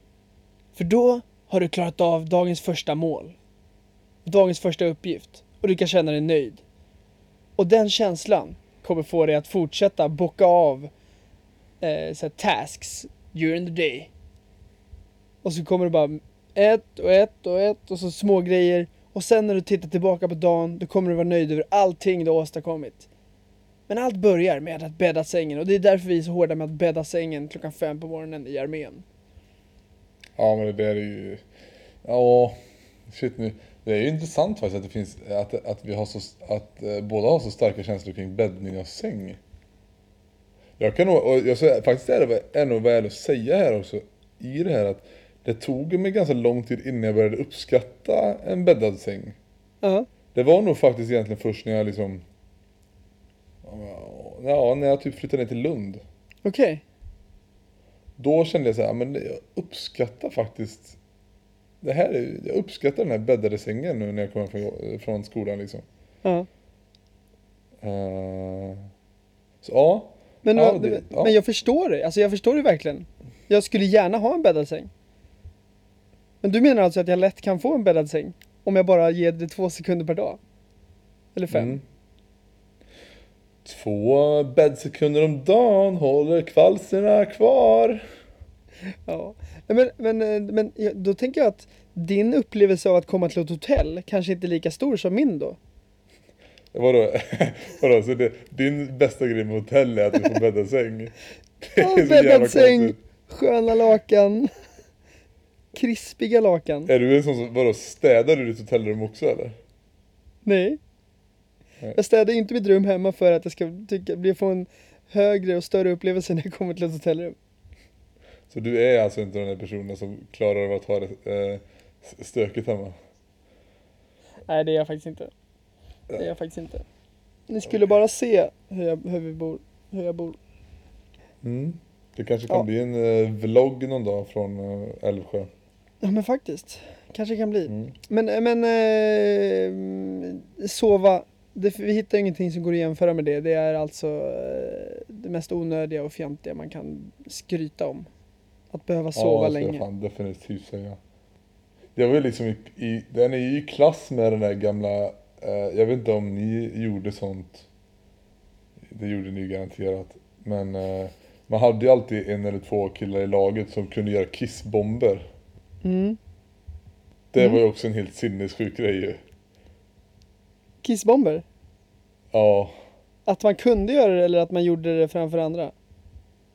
För då har du klarat av dagens första mål. Dagens första uppgift. Och du kan känna dig nöjd. Och den känslan kommer få dig att fortsätta bocka av eh, så här, tasks during the day. Och så kommer det bara ett och ett och ett och så små grejer. Och sen när du tittar tillbaka på dagen, då kommer du vara nöjd över allting du har åstadkommit. Men allt börjar med att bädda sängen och det är därför vi är så hårda med att bädda sängen klockan fem på morgonen i armén. Ja men det där är ju... Ja, shit nu. Det är ju intressant faktiskt att det finns, att, att vi har så, att eh, båda har så starka känslor kring bäddning och säng. Jag kan nog, och jag ska, faktiskt är det är nog väl att säga här också, i det här att det tog mig ganska lång tid innan jag började uppskatta en bäddad säng. Ja. Det var nog faktiskt egentligen först när jag liksom ja, när jag typ flyttade ner till Lund. Okej. Då kände jag så här, men jag uppskattar faktiskt det här är, jag uppskattar den här bäddade sängen nu när jag kommer från, från skolan liksom. Ja. Eh, så ja, Men, Ja, det- ja. men jag förstår det. Alltså jag förstår det verkligen. Jag skulle gärna ha en bäddad säng. Men du menar alltså att jag lätt kan få en bäddad säng? Om jag bara ger det två sekunder per dag? Eller fem? Mm. Två bäddsekunder om dagen håller kvalsterna kvar. Ja. Men, men, men då tänker jag att din upplevelse av att komma till ett hotell kanske inte är lika stor som min då. Vadå? Vadå? Så det, din bästa grej med hotell är att du får bäddad säng? Ja, bäddad säng, konstigt. sköna lakan, krispiga lakan. Är du en sån som, vadå, städar du ditt hotellrum också eller? Nej. Jag städar inte mitt rum hemma för att jag ska tycka, bli, få en högre och större upplevelse när jag kommer till ett hotellrum. Så du är alltså inte den där personen som klarar av att ha det eh, stökigt hemma? Nej, det är jag faktiskt inte. Det är jag faktiskt inte. Ni skulle bara se hur, jag, hur vi bor, hur jag bor. Mm. Det kanske kan Ja. bli en eh, vlogg någon dag från eh, Älvsjö. Ja, men faktiskt. Kanske kan bli. Mm. Men, men eh, sova. Det, vi hittar ingenting som går att jämföra med det. Det är alltså eh, det mest onödiga och fjantiga man kan skryta om. Att behöva sova ja, det ska länge. jag fan definitivt säga. Det var ju liksom i, i, den är ju i klass med den där gamla, eh, jag vet inte om ni gjorde sånt. Det gjorde ni garanterat. Men eh, man hade ju alltid en eller två killar i laget som kunde göra kissbomber. Mm. Det Mm. var ju också en helt sinnessjuk grej ju. Kissbomber. Ja. Att man kunde göra det eller att man gjorde det framför andra.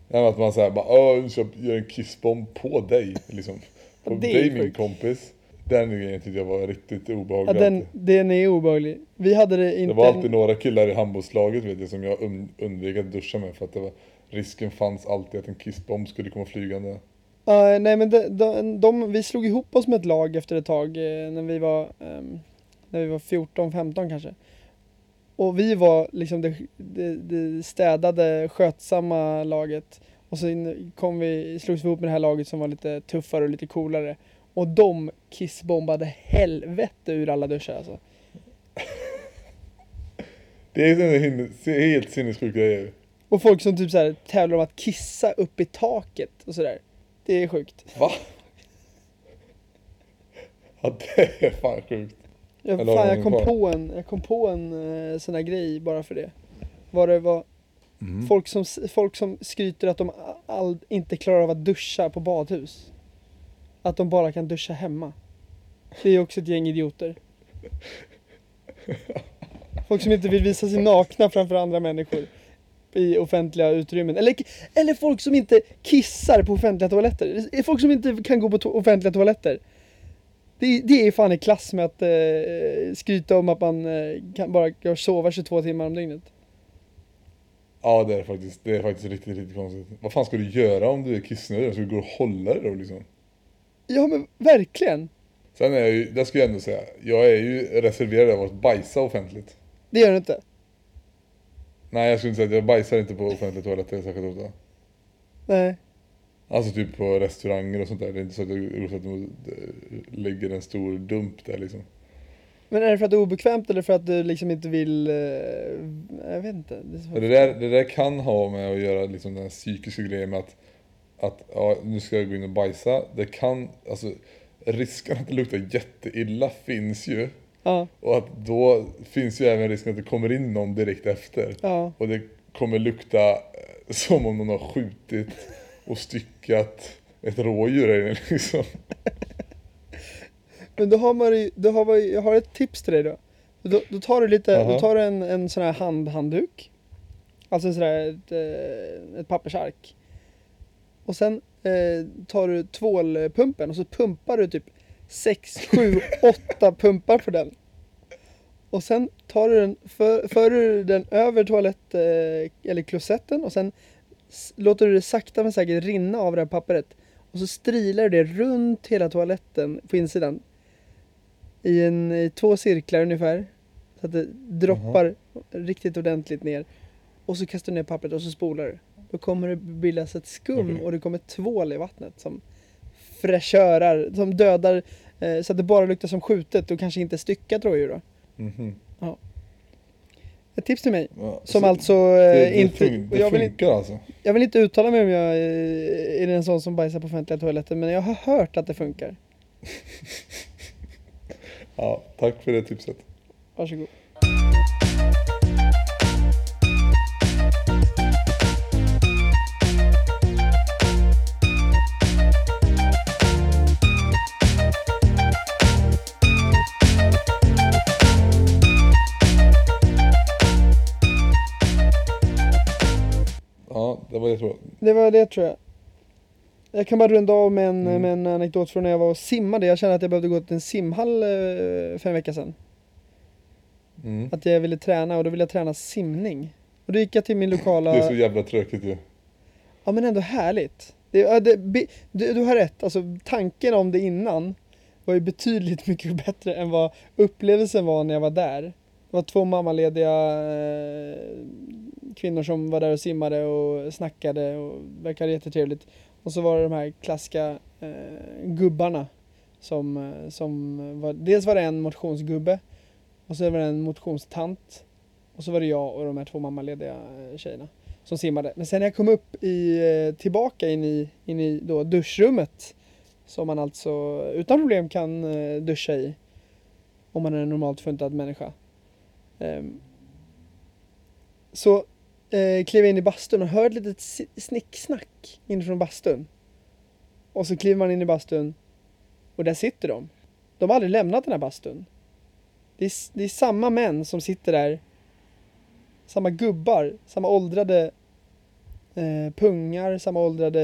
Ja, men Att man såhär bara, jag göra en kissbomb på dig. Liksom. På Ja, det dig min kompis. Den grejen tyckte jag var riktigt Ja, obehaglig. den, alltid. den är obehaglig. Vi hade det inte... Det var alltid några killar i handbollslaget vet jag som jag un- undvek att duscha med för att det var, risken fanns alltid att en kissbomb skulle komma flygande. Ja, nej men de, de, de, vi slog ihop oss med ett lag efter ett tag eh, när vi var, ehm, när vi var 14-15 kanske. Och vi var liksom det, det, det städade, skötsamma laget. Och sen kom vi, slogs vi ihop med det här laget som var lite tuffare och lite coolare. Och de kissbombade helvete ur alla duschar alltså. Det är helt sinnessjuk grej ju. Och folk som typ så här tävlar om att kissa upp i taket och sådär. Det är sjukt. Va? Ja det är fan sjukt. Jag, Eller fan, jag kom kvar? på en, jag kom på en eh, sån här grej bara för det. Var det var folk, som, folk som skryter att de all, inte klarar av att duscha på badhus. Att de bara kan duscha hemma. Det är också ett gäng idioter. Folk som inte vill visa sig nakna framför andra människor i offentliga utrymmen. Eller, eller folk som inte kissar på offentliga toaletter. Folk som inte kan gå på to- offentliga toaletter. Det, det är fan i klass med att eh, skryta om att man eh, kan bara kan sova 22 timmar om dygnet. Ja det är faktiskt, det är faktiskt riktigt, riktigt konstigt. Vad fan ska du göra om du är kissnödig? Ska du gå och hålla dig då liksom? Ja men verkligen. Sen är jag ju, det ska jag ändå säga, jag är ju reserverad över att bajsa offentligt. Det gör du inte. Nej jag skulle inte säga att jag bajsar inte på offentliga toaletter särskilt ofta. Nej. Alltså typ på restauranger och sånt där. Det är inte så att jag det ligger en stor dump där liksom. Men är det för att det är obekvämt eller för att du liksom inte vill... Eh, jag vet inte. Det det där, det där kan ha med att göra liksom den här psykiska grejen med att, att ja, nu ska jag gå in och bajsa. Det kan, alltså risken att det luktar jätteilla finns ju. Ja, Och att då finns ju även risken att det kommer in någon direkt efter. ja. Och det kommer lukta eh, som om någon har skjutit och styckat ett rådjur här inne liksom. Men då har man ju, då har man, jag har ett tips till dig då. Då, då tar du lite, Jaha. då tar du en, en sån här handhandduk. Alltså en sån här, ett, eh, ett pappersark. Och sen eh, tar du tvålpumpen och så pumpar du typ 6, 7, 8 pumpar på den. Och sen tar du den, för, för du den över toalett eh, eller klosetten och sen låter du det sakta men säkert rinna av det här pappret. Och så strilar du det runt hela toaletten på insidan. I, en, i två cirklar ungefär. Så att det droppar riktigt ordentligt ner. och så kastar du ner pappret och så spolar du. Då kommer det bildas ett skum Okej. och det kommer tvål i vattnet som fräschörar, som dödar eh, så att det bara luktar som skjutet och kanske inte styckat rådjur då. Mhm. Ett tips till mig. Ja, Som så alltså eh, det, det, inte... det jag, vill inte alltså? jag vill inte uttala mig om jag eh, är en sån som bajsar på offentliga toaletter men jag har hört att det funkar. Ja, tack för det tipset. Varsågod. Det var det tror jag. Det var det tror jag. Jag kan bara runda av med en, Mm. med en anekdot från när jag var och simmade. Jag kände att jag behövde gå till en simhall eh, för en vecka sedan. Mm. Att jag ville träna och då ville jag träna simning. Och då gick jag till min lokala... Det är så jävla tråkigt ju. Ja men ändå härligt. Det, det, be- du, du har rätt, alltså tanken om det innan var ju betydligt mycket bättre än vad upplevelsen var när jag var där. Det var två mammalediga eh, kvinnor som var där och simmade och snackade och verkade jättetrevligt. Och så var det de här klassiska eh, gubbarna som, eh, som var, dels var det en motionsgubbe och så var det en motionstant och så var det jag och de här två mammalediga eh, tjejerna som simmade. Men sen när jag kom upp i, tillbaka in i, in i då duschrummet som man alltså utan problem kan duscha i om man är en normalt funtad människa. Ehm, så eh, klev jag in i bastun och hörde ett litet snicksnack inifrån bastun. Och så kliver man in i bastun och där sitter de. De har aldrig lämnat den här bastun. Det är, det är samma män som sitter där samma gubbar, samma åldrade eh, pungar, samma åldrade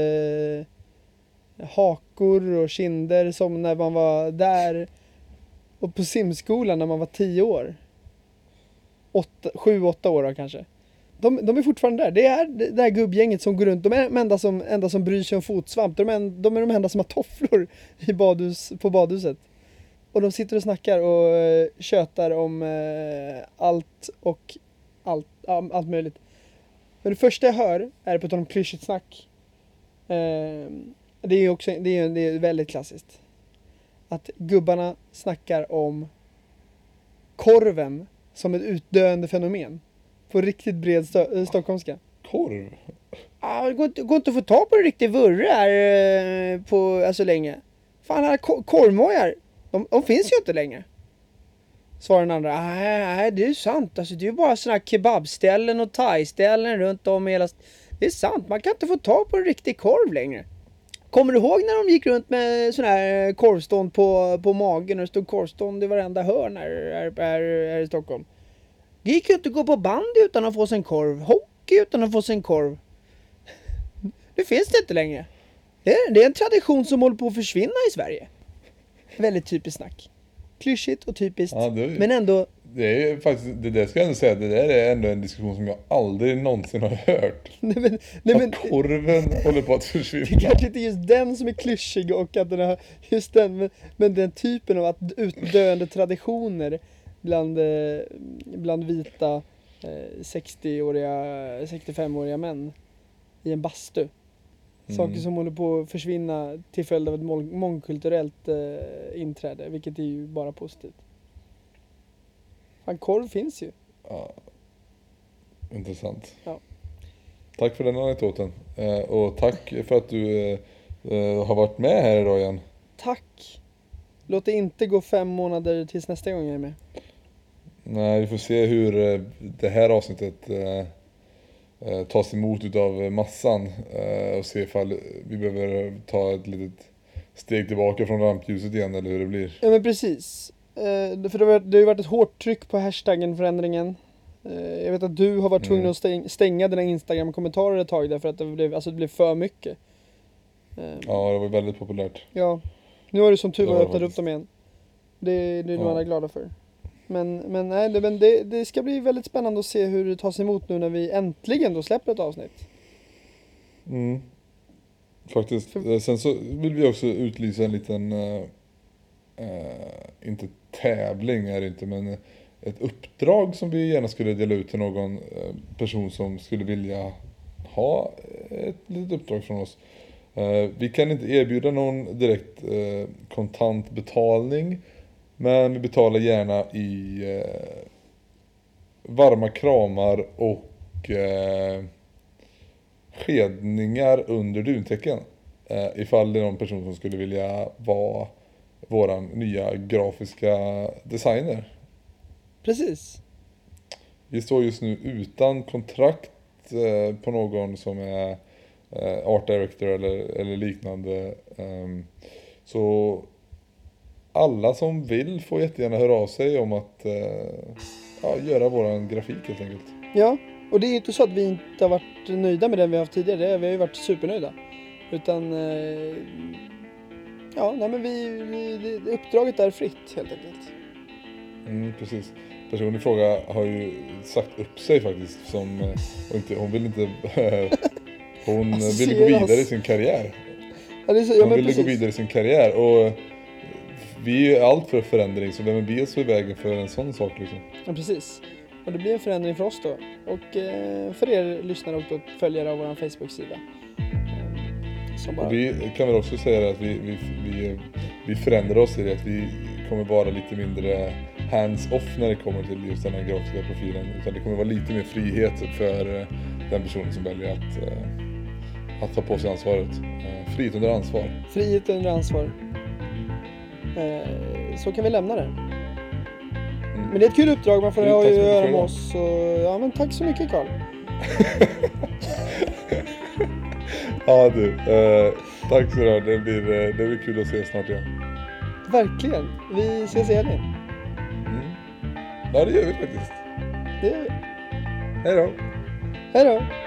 eh, hakor och kinder som när man var där och på simskolan när man var tio år. Åtta, sju, åtta år då kanske. De, de är fortfarande där. Det är det där gubbgänget som går runt. De är de enda som, enda som bryr sig om fotsvamp. De är, de är de enda som har tofflor i badhus, på badhuset. Och de sitter och snackar och eh, tjötar om eh, allt och allt, allt möjligt. Men det första jag hör är på tal om klyschigt snack. Eh, det är ju också det är, det är väldigt klassiskt. Att gubbarna snackar om korven som ett utdöende fenomen. På riktigt bred stö- eh, stockholmska. Korv? Ja, det går inte, går inte att få tag på en riktig vurre här eh, på alltså länge. Fan, alla ko- korvmojar, de, de finns ju inte längre. Svarar den andra. Nej, nej, det är sant. Alltså, det är ju bara sådana här kebabställen och thaiställen runt om i hela... Det är sant, man kan inte få tag på en riktig korv längre. Kommer du ihåg när de gick runt med sån här korvstånd på, på magen och det stod korvstånd i varenda hörn här, här, här, här i Stockholm? Det gick ju inte att gå på bandy utan att få sig en korv. Hockey utan att få sig en korv. Det finns det inte längre. Det är, det är en tradition som håller på att försvinna i Sverige. Väldigt typiskt snack. Klyschigt och typiskt. Ja, Men ändå, Det är faktiskt, det där ska jag ändå säga, det där är ändå en diskussion som jag aldrig någonsin har hört. nej men, nej men att korven håller på att det försvinna. kanske inte är just den som är klyschig och att den har, just den, men, men den typen av att utdöende traditioner bland, eh, bland vita eh, 60-åriga, 65-åriga män i en bastu. Saker Mm. som håller på att försvinna till följd av ett mång- mångkulturellt eh, inträde, vilket är ju bara positivt. Fan, korv finns ju. Ja. Intressant. Ja. Tack för den anekdoten. Eh, och tack för att du eh, har varit med här idag igen. Tack! Låt det inte gå fem månader tills nästa gång jag är med. Nej, vi får se hur eh, det här avsnittet eh, eh, tas emot utav massan. Eh, och se ifall vi behöver ta ett litet steg tillbaka från rampljuset igen eller hur det blir. Ja men precis. Eh, för det, har, det har ju varit ett hårt tryck på hashtaggen förändringen. Eh, jag vet att du har varit tvungen Mm. att stäng, stänga dina Instagram-kommentarer ett tag därför att det blev, alltså det blev för mycket. Eh, Ja, det var väldigt populärt. ja. Nu har du som tur var öppnat upp dem igen. Det, det är nog Ja. alla glada för. Men, men, nej, det, men det, det ska bli väldigt spännande att se hur det tas emot nu när vi äntligen då släpper ett avsnitt. Mm. Faktiskt. För- Sen så vill vi också utlysa en liten, eh, inte tävling är det inte, men ett uppdrag som vi gärna skulle dela ut till någon eh, person som skulle vilja ha ett litet uppdrag från oss. Eh, vi kan inte erbjuda någon direkt eh, kontantbetalning, kontant betalning. Men vi betalar gärna i varma kramar och eh, skedningar under duntäcken. Eh, ifall det är någon person som skulle vilja vara våran nya grafiska designer. Precis. Vi står just nu utan kontrakt eh, på någon som är eh, art director eller, eller liknande. Ehm, så alla som vill får jättegärna höra av sig om att eh, ja, göra våran grafik helt enkelt. Ja, och det är ju inte så att vi inte har varit nöjda med den vi har haft tidigare. Vi har ju varit supernöjda. Utan, ja, nej men vi, vi, uppdraget är fritt helt enkelt. Mm, precis. Personen i fråga har ju sagt upp sig faktiskt. Som, eh, och inte, hon vill inte... hon ville gå vidare oss. i sin karriär. Ja, så, ja, Hon ville gå precis. vidare i sin karriär. Och vi är ju allt för förändring. Så vem är Bios i vägen för en sån sak liksom? Ja, precis. Och det blir en förändring för oss då. Och eh, för er lyssnare och följare av vår Facebook-sida. Bara... Vi kan väl också säga att vi, vi, vi, vi förändrar oss i det att vi kommer vara lite mindre hands-off när det kommer till just den här grafiska profilen. Utan det kommer vara lite mer frihet för eh, den personen som väljer att, eh, att ta på sig ansvaret. Eh, Frihet under ansvar. Frihet under ansvar. Så kan vi lämna det. Mm. Men det är ett kul uppdrag, man får ha att göra med oss. Och, ja men tack så mycket Karl. Ja du, eh, tack så du. Det blir, eh, det blir kul att se snart igen. Verkligen. Vi ses i helgen. Mm. Ja det gör vi faktiskt. Det gör vi. Hej då! Hej då.